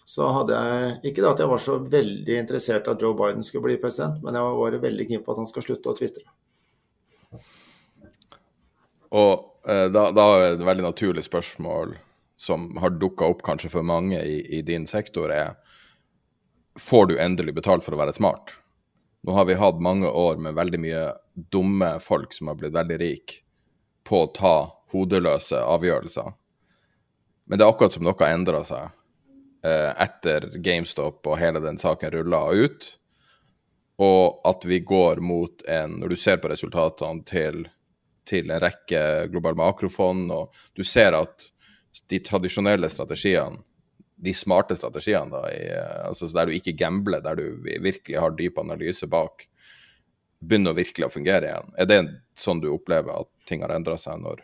så hadde jeg Ikke at jeg var så veldig interessert at Joe Biden skulle bli president, men jeg var veldig keen på at han skal slutte å tvitre. Og eh, da, da er et veldig naturlig spørsmål som har dukka opp kanskje for mange i, i, din sektor, er Får du endelig betalt for å være smart? Nå har vi hatt mange år med veldig mye dumme folk som har blitt veldig rike på å ta hodeløse avgjørelser. Men det er akkurat som noe har endra seg eh, etter GameStop og hele den saken rulla ut. Og at vi går mot en Når du ser på resultatene til til en rekke globale makrofond, og du ser at de tradisjonelle strategiene, de smarte strategiene, da, i, altså der du ikke gambler, der du virkelig har dyp analyse bak, begynner virkelig å fungere igjen. Er det sånn du opplever at ting har endra seg når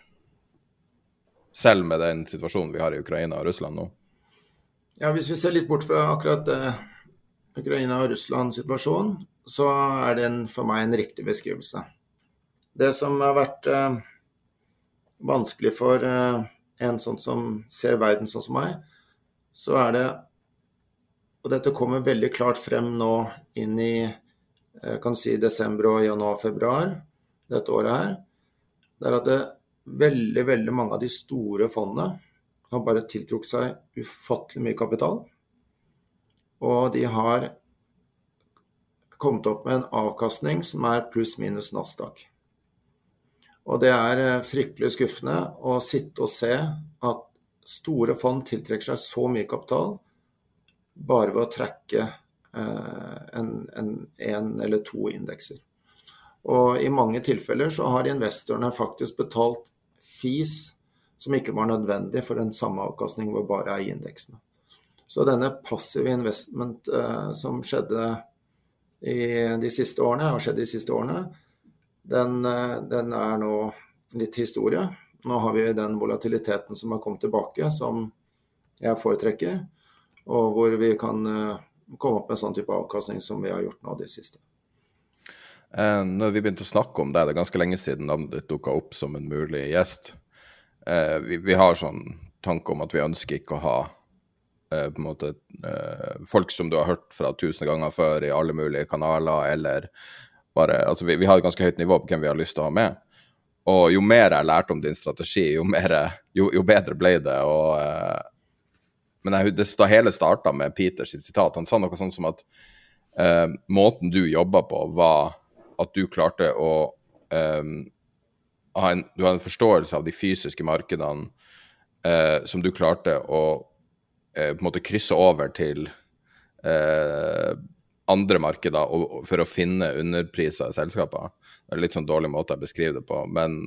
Selv med den situasjonen vi har i Ukraina og Russland nå? Ja, Hvis vi ser litt bort fra akkurat uh, Ukraina og Russland-situasjonen, så er det for meg en riktig beskrivelse. Det som har vært eh, vanskelig for eh, en sånn som ser verden sånn som meg, så er det Og dette kommer veldig klart frem nå inn i eh, kan si desember og januar-februar dette året her. Det er at det, veldig, veldig mange av de store fondene har bare tiltrukket seg ufattelig mye kapital. Og de har kommet opp med en avkastning som er pluss-minus Nasdaq. Og det er eh, fryktelig skuffende å sitte og se at store fond tiltrekker seg så mye kapital bare ved å trekke eh, en, en, en eller to indekser. Og i mange tilfeller så har investorene faktisk betalt fis som ikke var nødvendig for den samme avkastning hvor bare er i indeksene. Så denne passive investment eh, som skjedde de siste årene, har skjedd de siste årene, den, eh, den, er nå litt historie. Nå har vi den volatiliteten som har kommet tilbake, som jeg foretrekker. Og hvor vi kan eh, komme opp med en sånn type avkastning som vi har gjort nå det siste. Eh, når vi begynte å snakke om det, det er ganske lenge siden navnet ditt dukka opp som en mulig gjest. Vi, vi, har sånn tanke om at vi ønsker ikke å ha på en måte folk som du har hørt fra tusen ganger før i alle mulige kanaler, eller bare, altså vi, vi, har et ganske høyt nivå på hvem vi har lyst til å ha med. Og jo mer jeg lærte om din strategi, jo, mer, jo, jo bedre ble det. Og, eh, men jeg, det, da hele starta med Peters sitat, han sa noe sånn som at eh, måten du jobba på, var at du klarte å eh, ha en, Du har en forståelse av de fysiske markedene eh, som du klarte å på en måte krysse over til andre markeder og, for å finne underpriser i selskaper. Det er litt sånn dårlig måte å beskrive det på. Men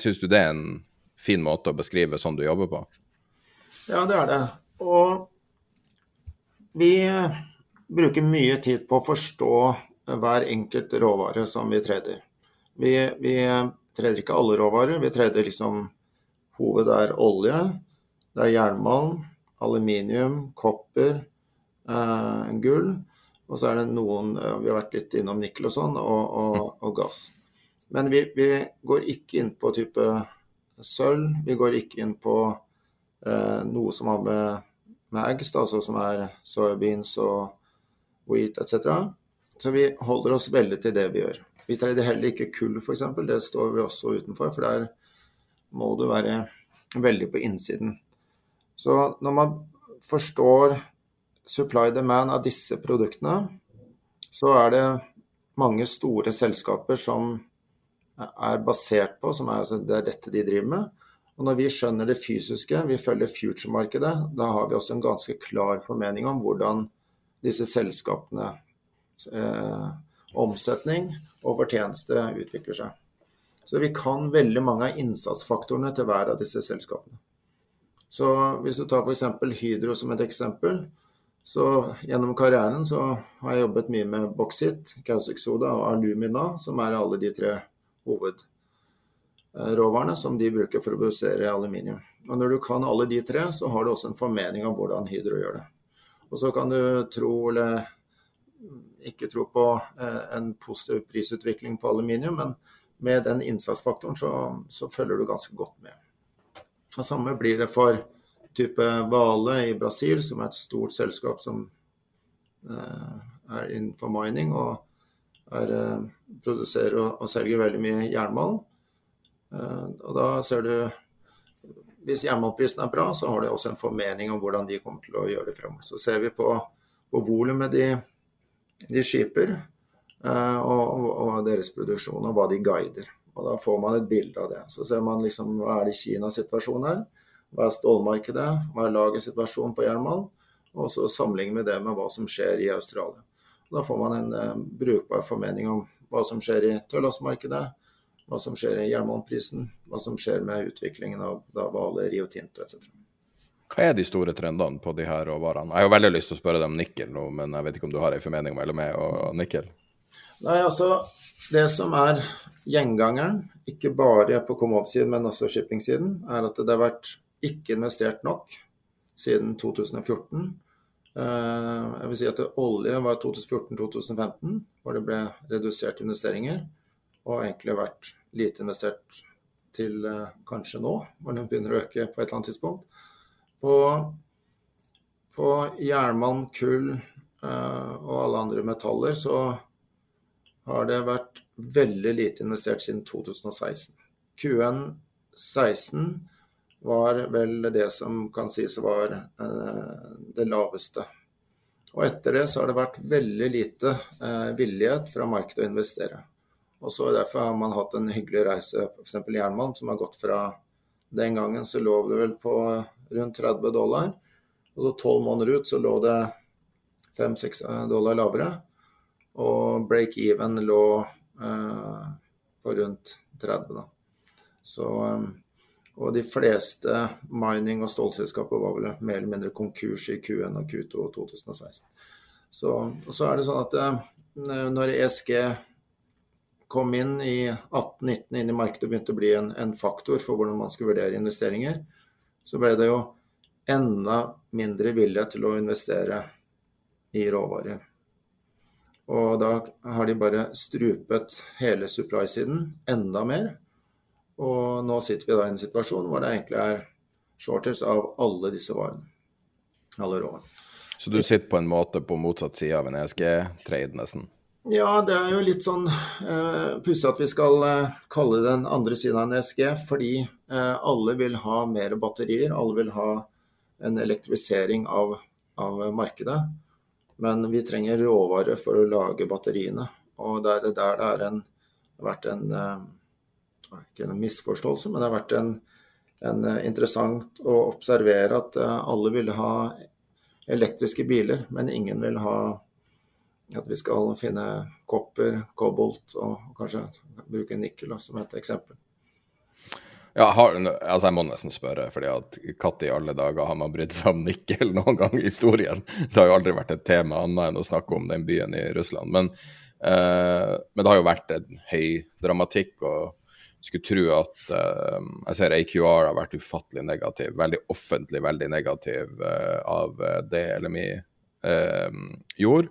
syns du det er en fin måte å beskrive sånn du jobber på? Ja, det er det. Og vi bruker mye tid på å forstå hver enkelt råvare som vi treder. Vi, vi treder ikke alle råvarer. Vi treder liksom Hoved er olje, det er jernmalm, aluminium, kopper, eh, gull. Og så er det noen Vi har vært litt innom nikkel og sånn, og, og, og gass. Men vi, vi, går ikke inn på type sølv. Vi går ikke inn på eh, noe som har med, med eggs, altså som er soybeans og wheat etc. Så vi holder oss veldig til det vi gjør. Vi trader heller ikke kull, f.eks. Det står vi også utenfor, for der må du være veldig på innsiden. Så når man forstår supply demand av disse produktene, så er det mange store selskaper som er basert på, som er, altså, det er de driver med. Og når vi skjønner det fysiske, vi følger future-markedet, da har vi også en ganske klar formening om hvordan disse selskapene eh, omsetning og fortjeneste utvikler seg. Så vi kan veldig mange av innsatsfaktorene til hver av disse selskapene. Så hvis du tar f.eks. Hydro som et eksempel, så gjennom karrieren så har jeg jobbet mye med boksit, caustic soda og alumina, som er alle de tre hovedråvarene som de bruker for å produsere aluminium. Og når du kan alle de tre, så har du også en formening om hvordan Hydro gjør det. Og så kan du tro eller ikke tro på eh, en positiv prisutvikling på aluminium, men med den innsatsfaktoren så, så følger du ganske godt med. Det samme blir det for type Vale i Brasil, som er et stort selskap som er innenfor mining og er, produserer og, og, selger veldig mye jernmalm. Og da ser du Hvis jernmalmprisen er bra, så har de også en formening om hvordan de kommer til å gjøre det fremover. Så ser vi på, på volumet de, de skiper, og, og deres produksjon, og hva de guider. Og Da får man et bilde av det. Så ser man liksom hva er det Kinas situasjon her. Hva er stålmarkedet, hva er lagersituasjonen på jernmalm? Og så sammenligne med det med hva som skjer i Australia. Da får man en eh, brukbar formening om hva som skjer i tørrlastmarkedet, hva som skjer i jernmalmprisen, hva som skjer med utviklingen av Hvale, Vale, Rio Tinto etc. Hva er de store trendene på de her råvarene? Jeg har veldig lyst til å spørre deg om nikkel nå, men jeg vet ikke om du har en formening mellom meg og nikkel? Nei, altså Det som er gjengangeren, ikke bare på commodity-siden, men også shipping-siden, er at det har vært ikke investert nok siden 2014. Eh, jeg vil si at olje var 2014-2015, hvor det ble redusert investeringer. Og egentlig vært lite investert til eh, kanskje nå, hvor den begynner å øke på et eller annet tidspunkt. På, på jernmalm, kull eh, og alle andre metaller så har det vært veldig lite investert siden 2016. Q1 16 var vel det som kan sies var eh, det laveste. Og etter det så har det vært veldig lite eh, villighet fra markedet å investere. Og så Derfor har man hatt en hyggelig reise, f.eks. jernmalm, som har gått fra Den gangen så lå det vel på rundt 30 dollar. Og så tolv måneder ut så lå det 5-6 dollar lavere. Og break-even lå eh, på rundt 30. Da. Så, eh, og de fleste mining- og stålselskaper var vel mer eller mindre konkurs i Q1 og Q2 2016. Så, så er det sånn at eh, når ESG kom inn i 18-19 inn i markedet og begynte å bli en, en, faktor for hvordan man skulle vurdere investeringer, så ble det jo enda mindre vilje til å investere i råvarer. Og da har de bare strupet hele supply-siden enda mer. Og nå sitter vi da i en situasjon hvor det egentlig er shorters av alle disse varene. Alle råvarene. Så du sitter på en måte på motsatt side av en ESG-trade, nesten? Ja, det er jo litt sånn uh, pussig at vi skal uh, kalle den andre siden av en ESG, fordi uh, alle vil ha mer batterier. Alle vil ha en elektrifisering av, av markedet. Men vi trenger råvarer for å lage batteriene. Og det er der det har vært en eh, Ikke en misforståelse, men det har vært en, en eh, interessant å observere at eh, alle ville ha elektriske biler, men ingen vil ha at vi skal finne kopper, kobolt og kanskje bruke nikkel som et eksempel. Ja, har, altså Jeg må nesten spørre, fordi at når i alle dager har man brydd seg om nikkel noen gang i historien? Det har jo aldri vært et tema annet enn å snakke om den byen i Russland. Men, eh, men det har jo vært en høy dramatikk, og skulle tro at uh, Jeg ser AQR har vært ufattelig negativ, veldig offentlig veldig negativ uh, av det LMI eh, gjorde.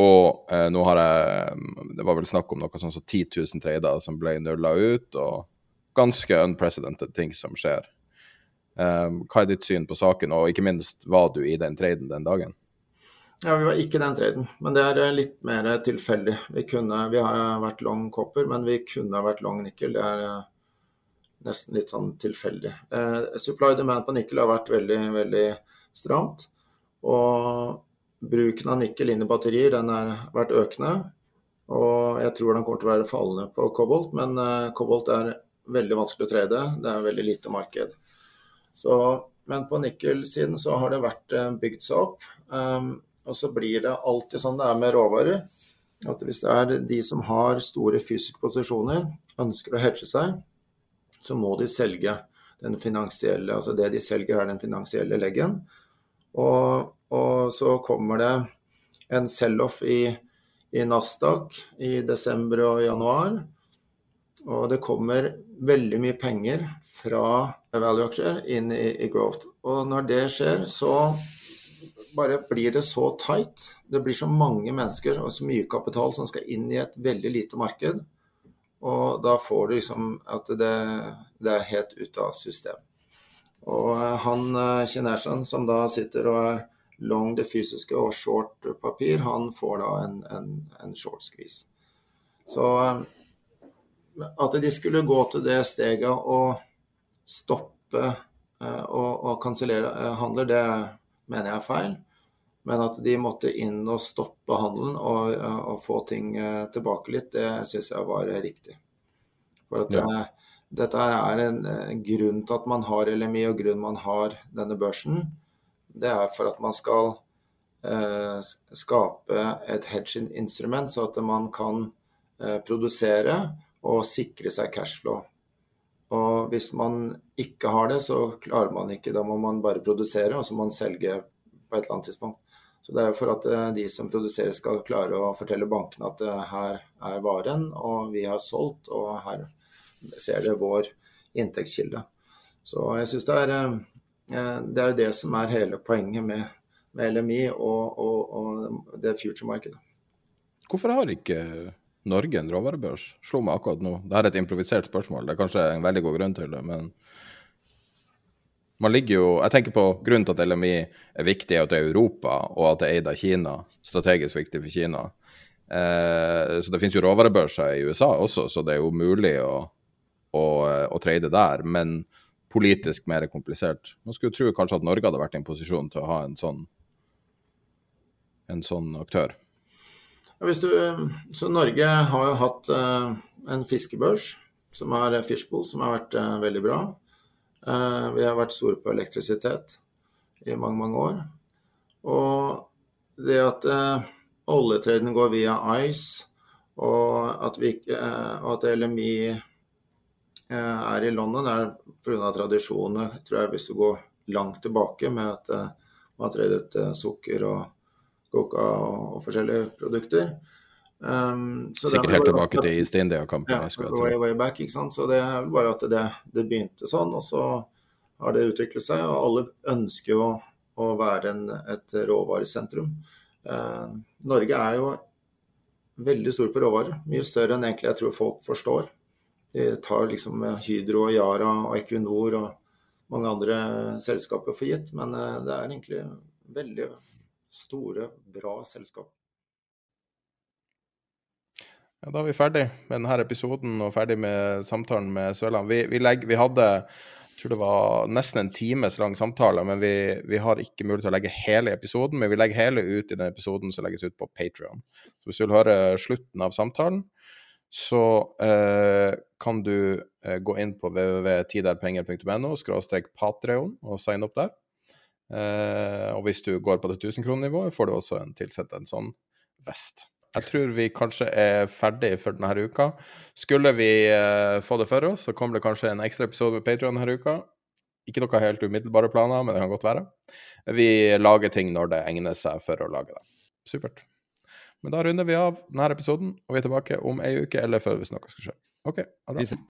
Og eh, nå har jeg Det var vel snakk om noe sånn som 10 000 trader som ble nulla ut. og ganske unprecedented ting som skjer. Hva er ditt syn på saken, og ikke minst var du i den traden den dagen? Ja, Vi var ikke den traden, men det er eh, litt mer tilfeldig. Vi, kunne, vi har vært long copper, men vi kunne ha vært long nikkel. Det er eh, nesten litt sånn tilfeldig. Eh, supply demand på nikkel har vært veldig, veldig stramt. Og bruken av nikkel inn i batterier den har vært økende. Og jeg tror den kommer til å være fallende på kobolt, men eh, kobolt er veldig vanskelig å trade. Det er veldig lite marked. Så, men på nikkelsiden så har det vært eh, bygd seg opp. Um, og så blir det alltid sånn det er med råvarer. At hvis det er de som har store fysiske posisjoner, ønsker å hedge seg, så må de selge den finansielle Altså det de selger, er den finansielle leggen. Og, og så kommer det en sell-off i, i Nasdaq i desember og januar. Og det kommer veldig mye penger fra value-aksjer inn i, i, growth. Og når det skjer, så bare blir det så tight. Det blir så mange mennesker og så mye kapital som skal inn i et veldig lite marked. Og da får du liksom at det, det er helt ute av system. Og han kineseren som da sitter og er long det fysiske og short papir, han får da en, en, en short squeeze. Så at de skulle gå til det steget å stoppe og, og kansellere handler, det mener jeg er feil. Men at de måtte inn og stoppe handelen og, og få ting tilbake litt, det syns jeg var riktig. For at ja. det, dette er en, en grunn til at man har LMI og grunn man har denne børsen det er for at man skal eh, skape et hedging-instrument, så at man kan eh, produsere og sikre seg cashflow. Og hvis man ikke har det, så klarer man ikke. Da må man bare produsere, og så må man selge på et eller annet tidspunkt. Så det er jo for at eh, de som produserer skal klare å fortelle bankene at eh, her er varen, og vi har solgt, og her ser dere vår inntektskilde. Så jeg syns det er eh, det er jo det som er hele poenget med, med LMI og, og, og det future-markedet. Hvorfor har ikke Norge en råvarebørs? Slo meg akkurat nå. Dette er et improvisert spørsmål, det er kanskje en veldig god grunn til det. men man ligger jo, jeg tenker på Grunnen til at LMI er viktig, er at det er Europa, og at det er eid av Kina. Strategisk viktig for Kina. Eh, så Det finnes jo råvarebørser i USA også, så det er jo mulig å, å, å trade der. Men politisk mer komplisert. Man skulle tro kanskje at Norge hadde vært i en posisjon til å ha en sånn, en sånn aktør. Du, så Norge har jo hatt uh, en fiskebørs, som er Fishbowl, som har vært veldig bra. Vi har vært store på elektrisitet i mange, mange år. Og det at oljetraden går via ICE, og at, vi, at LMI Eh, er i London, er pga. tradisjonene, tror jeg, hvis du går langt tilbake med at eh, man har tradet eh, sukker og coca og, forskjellige produkter. Um, Sikkert helt tilbake til East India-kampen. Ja, way, way back, ikke sant? Så det er bare at det, det, begynte sånn, og så har det utviklet seg. Og alle ønsker jo å være en, et råvaresentrum. Uh, Norge er jo veldig stor på råvarer. Mye større enn egentlig jeg tror folk forstår. De tar liksom Hydro og Yara og Equinor og mange andre selskaper for gitt. Men eh, det er egentlig veldig store, bra selskap. Ja, da er vi ferdig med denne episoden og ferdig med samtalen med Sørland. Vi, vi, vi hadde jeg tror det var nesten en times lang samtale, men vi, vi, har ikke mulighet til å legge hele episoden. Men vi legger hele ut i den episoden som legges ut på Patrion. Hvis du vil høre slutten av samtalen, så eh, kan du eh, gå inn på www.tiderpenger.no patreon og signe opp der. Eh, og hvis du går på det 1000-kronernivået, får du også en tilsendt en sånn vest. Jeg tror vi kanskje er ferdig for denne uka. Skulle vi eh, få det for oss, så kommer det kanskje en ekstra episode med Patrion denne uka. Ikke noe helt umiddelbare planer, men det kan godt være. Vi lager ting når det egner seg for å lage det. Supert. Men da runder vi av denne episoden, og vi er tilbake om ei uke eller før hvis noe skal skje. OK, ha det bra.